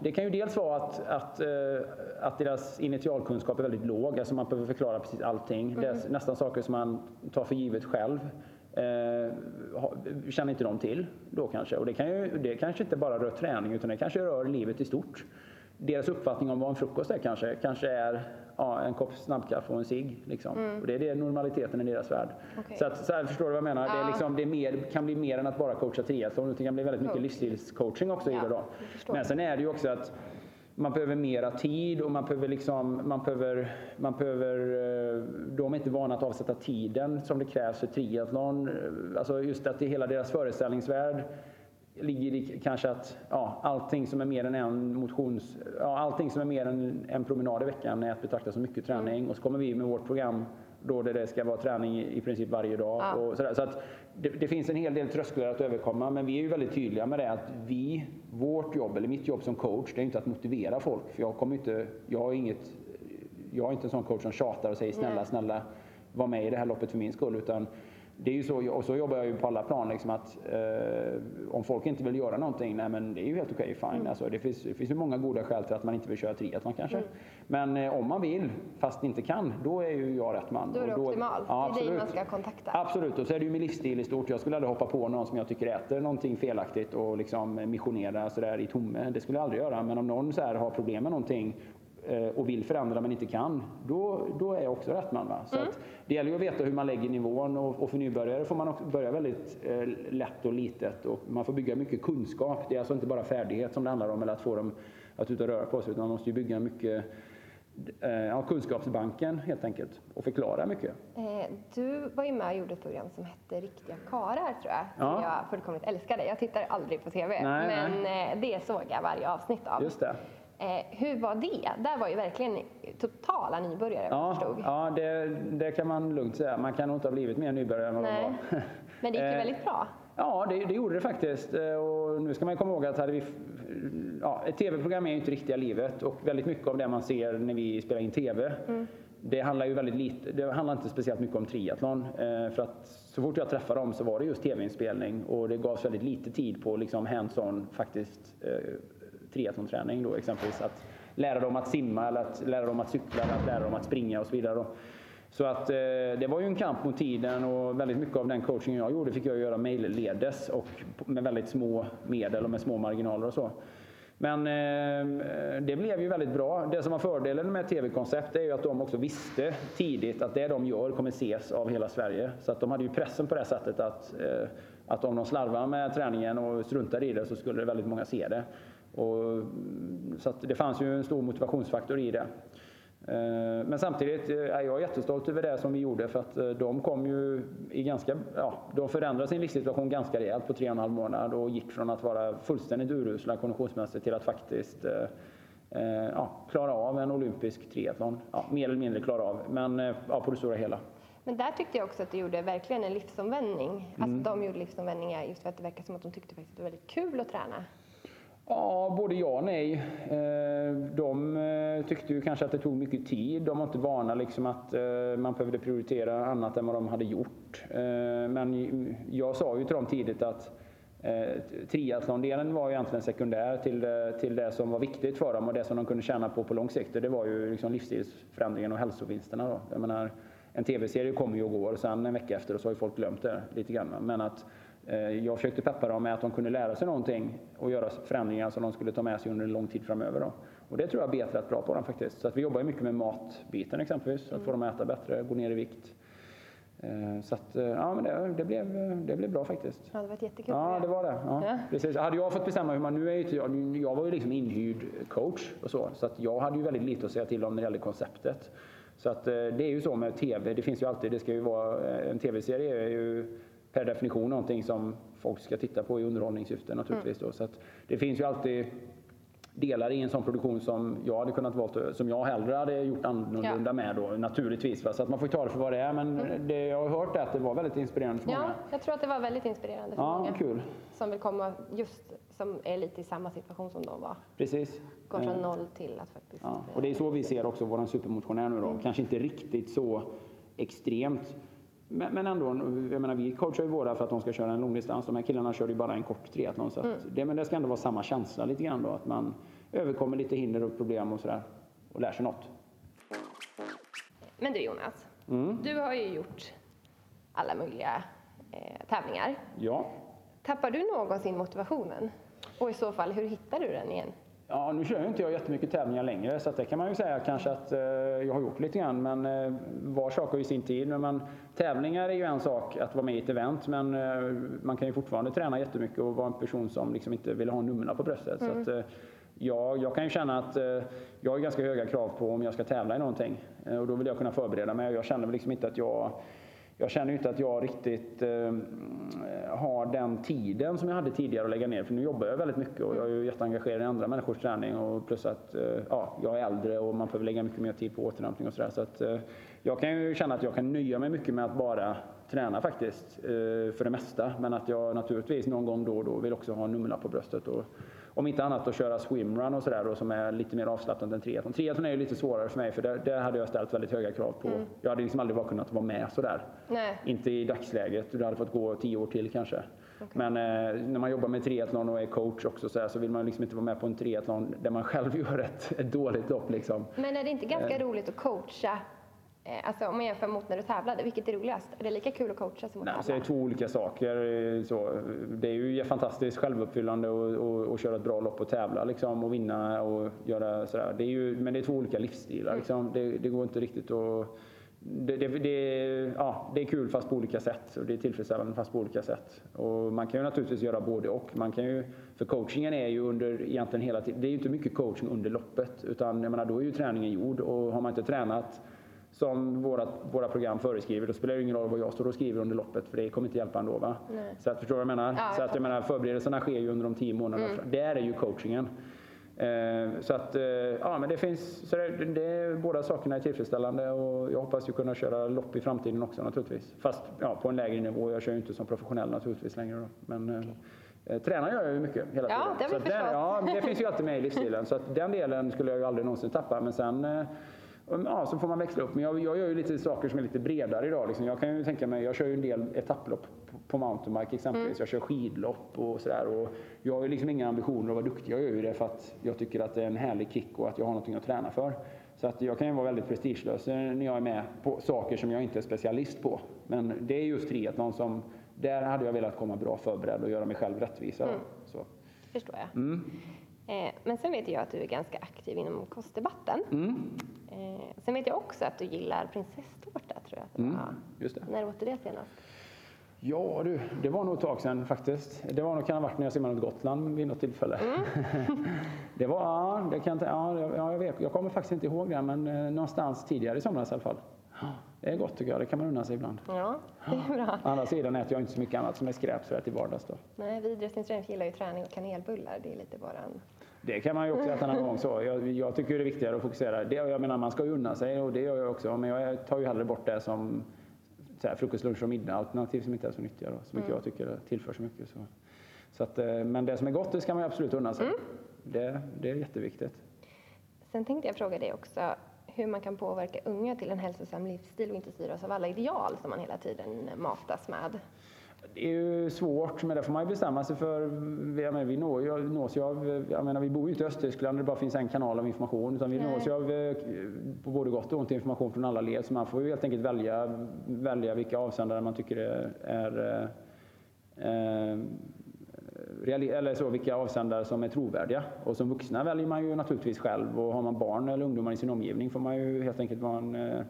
S4: det kan ju dels vara att, att, eh, att deras initialkunskap är väldigt låg, alltså man behöver förklara precis allting. Det är nästan saker som man tar för givet själv. Eh, känner inte de till då kanske. Och det, kan ju, det kanske inte bara rör träning utan det kanske rör livet i stort. Deras uppfattning om vad en frukost är kanske, kanske är ja, en kopp snabbkaffe och en cigg. Liksom. Och det är det normaliteten i deras värld.
S3: Okej.
S4: Så, att, så här, förstår du vad jag menar? Det, är
S3: Ja.
S4: liksom, det är mer, kan bli mer än att bara coacha triathlon. Det kan bli väldigt mycket
S3: Coach.
S4: livsstilscoaching också i
S3: Ja,
S4: det då. Men sen är det ju också att man behöver mera tid och man behöver liksom, man behöver, man behöver, eh, de är inte vana att avsätta tiden som det krävs för triathlon. Eh, Alltså just att i hela deras föreställningsvärld ligger i kanske att ja, allting som är mer än en motions, ja, allting som är mer än en promenad i veckan är att betrakta som mycket träning och så kommer vi med vårt program då där det ska vara träning i princip varje dag.
S3: Ja.
S4: Och sådär. Så att det, det finns en hel del trösklar att överkomma men vi är ju väldigt tydliga med det att vi, vårt jobb, eller mitt jobb som coach, det är inte att motivera folk. För jag kommer inte, jag har inget, jag är inte en sån coach som tjatar och säger snälla, snälla, var med i det här loppet för min skull. Utan det är ju så, och så jobbar jag ju på alla plan. Liksom att, eh, om folk inte vill göra någonting, nej men det är ju helt okej, fine.
S3: Mm.
S4: Alltså, det, finns, det finns ju många goda skäl till att man inte vill köra triathlon kanske.
S3: Mm.
S4: Men eh, om man vill, fast inte kan, då är ju jag rätt man.
S3: Då är det optimalt.
S4: Ja,
S3: det är dig man ska kontakta.
S4: Absolut, och så är det ju med livsstil i stort. Jag skulle aldrig hoppa på någon som jag tycker äter någonting felaktigt och liksom missionera sådär i tomme. Det skulle jag aldrig göra. Men om någon så här har problem med någonting och vill förändra men inte kan, då, då är jag också rätt man. Va? Så att det gäller ju att veta hur man lägger nivån och, och för nybörjare får man också börja väldigt eh, lätt och litet och man får bygga mycket kunskap. Det är alltså inte bara färdighet som det handlar om eller att få dem att ut och röra på sig utan man måste ju bygga mycket eh, kunskapsbanken helt enkelt och förklara mycket.
S3: Eh, Du var ju med och gjorde ett program som hette Riktiga karar tror jag.
S4: Ja.
S3: Som jag fullkomligt älskade. Jag tittar aldrig på TV.
S4: Nej,
S3: men eh, det såg jag varje avsnitt av.
S4: Just det.
S3: Eh, hur var det? Där var ju verkligen totala nybörjare
S4: Ja,
S3: förstod.
S4: ja det, det kan man lugnt säga. Man kan nog inte ha blivit mer nybörjare än vad
S3: Nej.
S4: man var.
S3: Men det gick ju
S4: Eh,
S3: väldigt bra.
S4: Ja, det, det gjorde det faktiskt. Eh, Och nu ska man komma ihåg att hade vi, ja, ett tv-program är ju inte riktiga livet och väldigt mycket av det man ser när vi spelar in tv det handlar ju väldigt lite, det handlar inte speciellt mycket om triathlon. Eh, För att så fort jag träffade dem så var det just tv-inspelning och det gavs väldigt lite tid på liksom hands-on faktiskt triathlonträning då exempelvis. Att lära dem att simma eller att lära dem att cykla eller att lära dem att springa och så vidare. Då. Så att eh, det var ju en kamp mot tiden och väldigt mycket av den coaching jag gjorde fick jag göra mejlledes och med väldigt små medel och med små marginaler och så. Men eh, det blev ju väldigt bra. Det som var fördelen med tv-koncept är ju att de också visste tidigt att det de gör kommer ses av hela Sverige. Så att de hade ju pressen på det sättet att, eh, att om de slarvar med träningen och struntar i det så skulle väldigt många se det. Och, så att det fanns ju en stor motivationsfaktor i det. Eh, Men samtidigt eh, är jag jättestolt över det som vi gjorde för att eh, de kom ju i ganska, ja, de förändrade sin livssituation ganska rejält på tre och en halv månad och gick från att vara fullständigt urusla konditionsmässigt till att faktiskt ja, klara av en olympisk triathlon. Ja, mer eller mindre klara av, men ja, på det stora hela.
S3: Men där tyckte jag också att du gjorde verkligen en livsomvändning.
S4: Mm.
S3: Alltså de gjorde livsomvändningar just för att det verkar som att de tyckte faktiskt att det var väldigt kul att träna.
S4: Ja, både ja och nej. Eh, de eh, tyckte ju kanske att det tog mycket tid. De var inte vana liksom att eh, man behövde prioritera annat än vad de hade gjort. Men jag sa ju till dem tidigt att triathlondelen var ju egentligen sekundär till det, till det som var viktigt för dem och det som de kunde tjäna på på lång sikt. Det var ju liksom livsstilsförändringen och hälsovinsterna. Då. Jag menar, en tv-serie kommer ju och går och sen en vecka efter så har ju folk glömt det lite grann. Men att jag försökte peppa dem med att de kunde lära sig någonting och göra förändringar som de skulle ta med sig under en lång tid framöver. Då. Och det tror jag bet rätt bra på dem faktiskt. Så att vi jobbar mycket med matbiten exempelvis, att få dem att äta bättre, gå ner i vikt. Eh, Så att, eh, ja men det, det, blev, det blev bra faktiskt.
S3: Ja, det var ett jättekul
S4: Ja, det var det. Ja,
S3: Ja.
S4: Precis. Hade jag fått bestämma hur man... Nu är ju jag, jag var ju liksom inhyrd coach och så. Så att jag hade ju väldigt lite att säga till om när det gällde konceptet. Så att eh, det är ju så med TV. Det finns ju alltid... Det ska ju vara... eh, En TV-serie är ju per definition någonting som folk ska titta på i underhållningssyfte naturligtvis. Då. Så att det finns ju alltid delar i en sån produktion som jag hade kunnat valt, som jag hellre hade gjort annorlunda
S3: Ja.
S4: med då, naturligtvis. Va? Så att man får ta det för vad det är. Men det jag har hört är att det var väldigt inspirerande för
S3: Ja,
S4: många.
S3: jag tror att det var väldigt inspirerande för
S4: Ja,
S3: många
S4: kul.
S3: som vill komma just som är lite i samma situation som de var.
S4: Precis.
S3: Går från
S4: Eh,
S3: noll till att faktiskt...
S4: Ja, och det är så vi ser också vår supermotionär nu då. Kanske inte riktigt så extremt. Men, men ändå, jag menar, vi coachar ju våra för att de ska köra en långdistans. De här killarna kör ju bara en kort triathlon. Så att det, men det ska ändå vara samma känsla lite grann då. Att man överkommer lite hinder och problem och sådär. Och lär sig något.
S3: Men du Jonas,
S4: Mm.
S3: du har ju gjort alla möjliga eh, tävlingar.
S4: Ja.
S3: Tappar du någonsin motivationen? Och i så fall, hur hittar du den igen?
S4: Ja, nu kör ju inte jag jättemycket tävlingar längre så det kan man ju säga kanske att eh, jag har gjort lite grann. Men eh, var sak har ju sin tid. Men man, tävlingar är ju en sak att vara med i ett event men eh, man kan ju fortfarande träna jättemycket och vara en person som liksom inte vill ha numren på bröstet. Så att, eh, jag, jag kan ju känna att eh, jag har ganska höga krav på om jag ska tävla i någonting. Eh, och då vill jag kunna förbereda mig och jag känner väl liksom inte att jag jag känner inte att jag riktigt eh, har den tiden som jag hade tidigare att lägga ner. För nu jobbar jag väldigt mycket och jag är ju jätteengagerad i andra människors träning. Och plus att eh, ja, jag är äldre och man behöver lägga mycket mer tid på återhämtning och sådär. Så att, eh, jag kan ju känna att jag kan nöja mig mycket med att bara träna faktiskt. Eh, för det mesta. Men att jag naturligtvis någon gång då och då vill också ha en nummerlapp på bröstet. Och, om inte annat att köra swimrun och sådär som är lite mer avslappnat än triathlon. Triathlon är ju lite svårare för mig för där, där hade jag ställt väldigt höga krav på. Mm. Jag hade liksom aldrig bara kunnat vara med sådär.
S3: Nej.
S4: Inte i dagsläget. Du hade fått gå tio år till kanske. Okay. Men eh, när man jobbar med triathlon och är coach också så, här, så vill man liksom inte vara med på en triathlon där man själv gör ett, ett dåligt lopp. Liksom.
S3: Men är det inte ganska eh. roligt att coacha alltså om man jämför mot när du tävlade, vilket är roligast? Är det lika kul att coacha som att
S4: Nej,
S3: tävla?
S4: Så det är två olika saker. Eh, så, det är ju fantastiskt självuppfyllande att köra ett bra lopp och tävla liksom, och vinna och göra sådär. Det är ju, men det är två olika livsstilar. Liksom. Det, det går inte riktigt att det, det, det, ja, det är kul fast på olika sätt och det är tillfredsställande fast på olika sätt. Och man kan ju naturligtvis göra både och. Man kan ju, för coachingen är ju under egentligen hela tiden, det är ju inte mycket coaching under loppet utan jag menar, då är ju träningen gjord och har man inte tränat som våra, våra program föreskriver, då spelar det ingen roll vad jag står och skriver under loppet för det kommer inte hjälpa ändå. Va? Så att, förstår du vad jag menar? Ja, så att, jag menar förberedelserna sker ju under de tio månaderna. Mm. Där är ju coachingen. Eh, så att, eh, ja men det finns, så det, det, båda sakerna är tillfredsställande och jag hoppas ju kunna köra lopp i framtiden också naturligtvis. Fast ja, på en lägre nivå, jag kör ju inte som professionell naturligtvis längre då. Men, eh, okay. tränar gör jag ju mycket hela
S3: ja,
S4: tiden.
S3: Det, så
S4: den, ja, det finns ju alltid med i livsstilen så att den delen skulle jag ju aldrig någonsin tappa. Men sen Ja, så får man växla upp. Men jag, jag gör ju lite saker som är lite bredare idag. Liksom. Jag kan ju tänka mig, jag kör ju en del etapplopp på, på mountainbike exempelvis. Mm. Jag kör skidlopp och sådär. jag har ju liksom inga ambitioner att vara duktig. Jag gör ju det för att jag tycker att det är en härlig kick och att jag har någonting att träna för. Så att jag kan ju vara väldigt prestigelös när jag är med på saker som jag inte är specialist på. Men det är just triathlon som, där hade jag velat komma bra förberedd och göra mig själv rättvisa. Mm. Så.
S3: Förstår jag. Mm. Eh, men sen vet jag att du är ganska aktiv inom kostdebatten. Mm. Eh, sen vet jag också att du gillar prinsesstårta, tror jag att det
S4: mm, var. Just det.
S3: När åt du det senast?
S4: Ja du, det var nog ett tag sedan faktiskt. Det var nog, kan ha varit när jag simmade mot Gotland vid något tillfälle. Mm. det var, ja, det kan, ja, jag, vet, jag kommer faktiskt inte ihåg det, men eh, någonstans tidigare i somras i alla fall. Det är gott tycker jag, det kan man unna sig ibland.
S3: Ja, det är bra.
S4: Å andra sidan äter jag inte så mycket annat som är skräp så till vardags då.
S3: Nej, vi idrottsinstrument gillar ju träning och kanelbullar. Det är lite bara en...
S4: Det kan man ju också äta någon gång så. Jag, jag, tycker det är viktigare att fokusera. Det, jag menar man ska ju unna sig och det gör jag också. Men jag tar ju hellre bort det som så här, frukost, lunch och middag. Alternativ som inte är så nyttiga då. Så mycket mm. jag tycker tillför så mycket. Så. Så att, eh, men det som är gott det ska man ju absolut unna sig. Mm. Det, det är jätteviktigt.
S3: Sen tänkte jag fråga dig också hur man kan påverka unga till en hälsosam livsstil och inte styras av alla ideal som man hela tiden matas med.
S4: Det är ju svårt, men det får man ju bestämma sig för. Jag menar, vi når, nås ju av, jag menar, vi bor ju inte i Östtyskland där det bara finns en kanal av information. Utan vi Nej. nås ju av, eh, på både gott och ont, information från alla led. Så man får ju helt enkelt välja, välja vilka avsändare man tycker är, är eh, eller så, vilka avsändare som är trovärdiga. Och som vuxna väljer man ju naturligtvis själv och har man barn eller ungdomar i sin omgivning får man ju helt enkelt vara en, eh,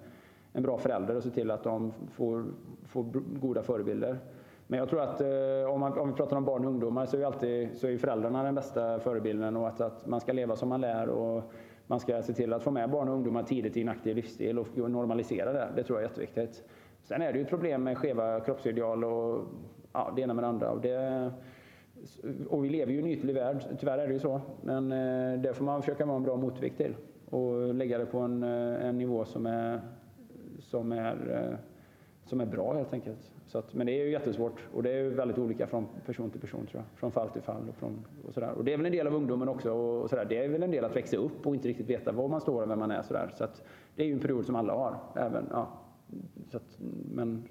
S4: en bra förälder och se till att de får, får goda förebilder. Men jag tror att eh, om, man, om vi pratar om barn och ungdomar så är, alltid, så är föräldrarna den bästa förebilden och att, att man ska leva som man lär och man ska se till att få med barn och ungdomar tidigt i en aktiv livsstil och normalisera det. Det tror jag är jätteviktigt. Sen är det ju ett problem med skeva kroppsideal och ja, det ena med det andra. Och det, och vi lever ju i en ytlig värld, tyvärr är det ju så. Men eh, det får man försöka vara en bra motvikt till och lägga det på en, eh, en nivå som är, som, är, eh, som är bra helt enkelt. Så att, men det är ju jättesvårt och det är ju väldigt olika från person till person tror jag. Från fall till fall och, från, och sådär. Och det är väl en del av ungdomen också och, och sådär. Det är väl en del att växa upp och inte riktigt veta var man står och vem man är sådär. Så att det är ju en period som alla har. Även, ja. så att, men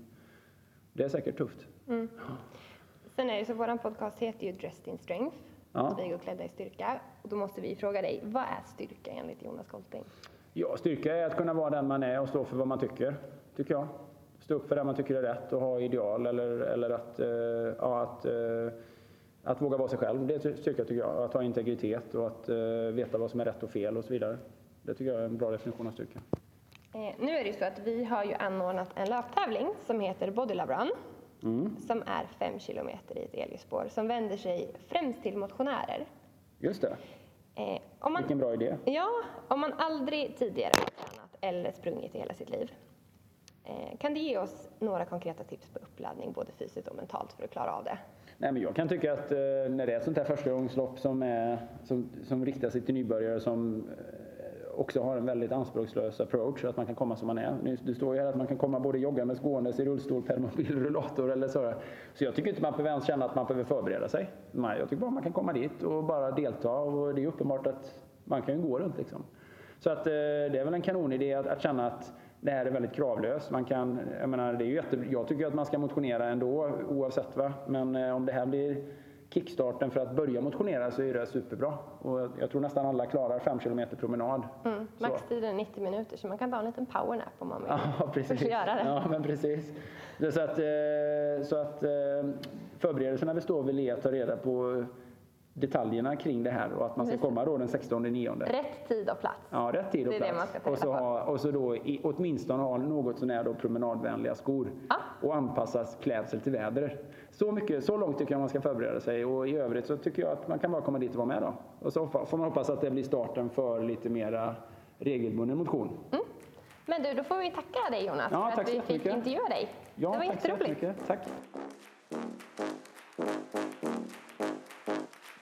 S4: det är säkert tufft. Mm.
S3: Sen är det så, vår podcast heter ju Dressed in Strength. Ja. Vi går klädda i styrka. Och då måste vi fråga dig, vad är styrka enligt Jonas Kolting?
S4: Ja, styrka är att kunna vara den man är och stå för vad man tycker, tycker jag. Stå upp för det man tycker är rätt och ha ideal eller, eller att, uh, ja, att uh, att våga vara sig själv, det är styrka tycker jag. Att ha integritet och att uh, veta vad som är rätt och fel och så vidare. Det tycker jag är en bra definition av styrka.
S3: Eh, nu är det ju så att vi har ju anordnat en löptävling som heter Bodylab Run. Mm. Som är fem kilometer i ett elljusspår som vänder sig främst till motionärer.
S4: Just det. Eh, om man, Vilken bra idé.
S3: Ja, om man aldrig tidigare har tränat eller sprungit i hela sitt liv. Eh, kan du ge oss några konkreta tips på uppladdning både fysiskt och mentalt för att klara av det?
S4: Nej, men jag kan tycka att eh, när det är ett sånt här förstagångslopp som, är, som, som riktar sig till nybörjare som eh, också har en väldigt anspråkslös approach, att man kan komma som man är. Det står ju här att man kan komma både joggandes, gåendes, i rullstol, permobil, rullator eller så. Så jag tycker inte man behöver ens känna att man behöver förbereda sig. Jag tycker bara man kan komma dit och bara delta och det är uppenbart att man kan ju gå runt liksom. Så att eh, det är väl en kanonidé att, att känna att det här är väldigt kravlöst. Man kan, jag, menar, det är ju jätte, jag tycker att man ska motionera ändå oavsett. Va? Men eh, om det här blir kickstarten för att börja motionera så är det superbra. Och jag tror nästan alla klarar 5 km promenad.
S3: Mm, Maxtiden är 90 minuter så man kan ta en liten powernap om man vill
S4: ja, precis. göra det. Ja, men precis. Så att, eh, så att eh, förberedelserna består väl i att ta reda på detaljerna kring det här och att man ska komma då den 16 nionde.
S3: Rätt tid och plats.
S4: Ja, rätt tid och plats. Och, så ha, och så då i, åtminstone ha något sånär då promenadvänliga skor ah. och anpassas klädsel till vädret. Så, mycket, så långt tycker jag man ska förbereda sig och i övrigt så tycker jag att man kan bara komma dit och vara med då. Och så får man hoppas att det blir starten för lite mera regelbunden motion. Mm.
S3: Men du, då får vi tacka dig Jonas
S4: ja,
S3: för att vi fick intervjua dig.
S4: Ja,
S3: det var
S4: tack
S3: jätteroligt.
S4: Så Tack.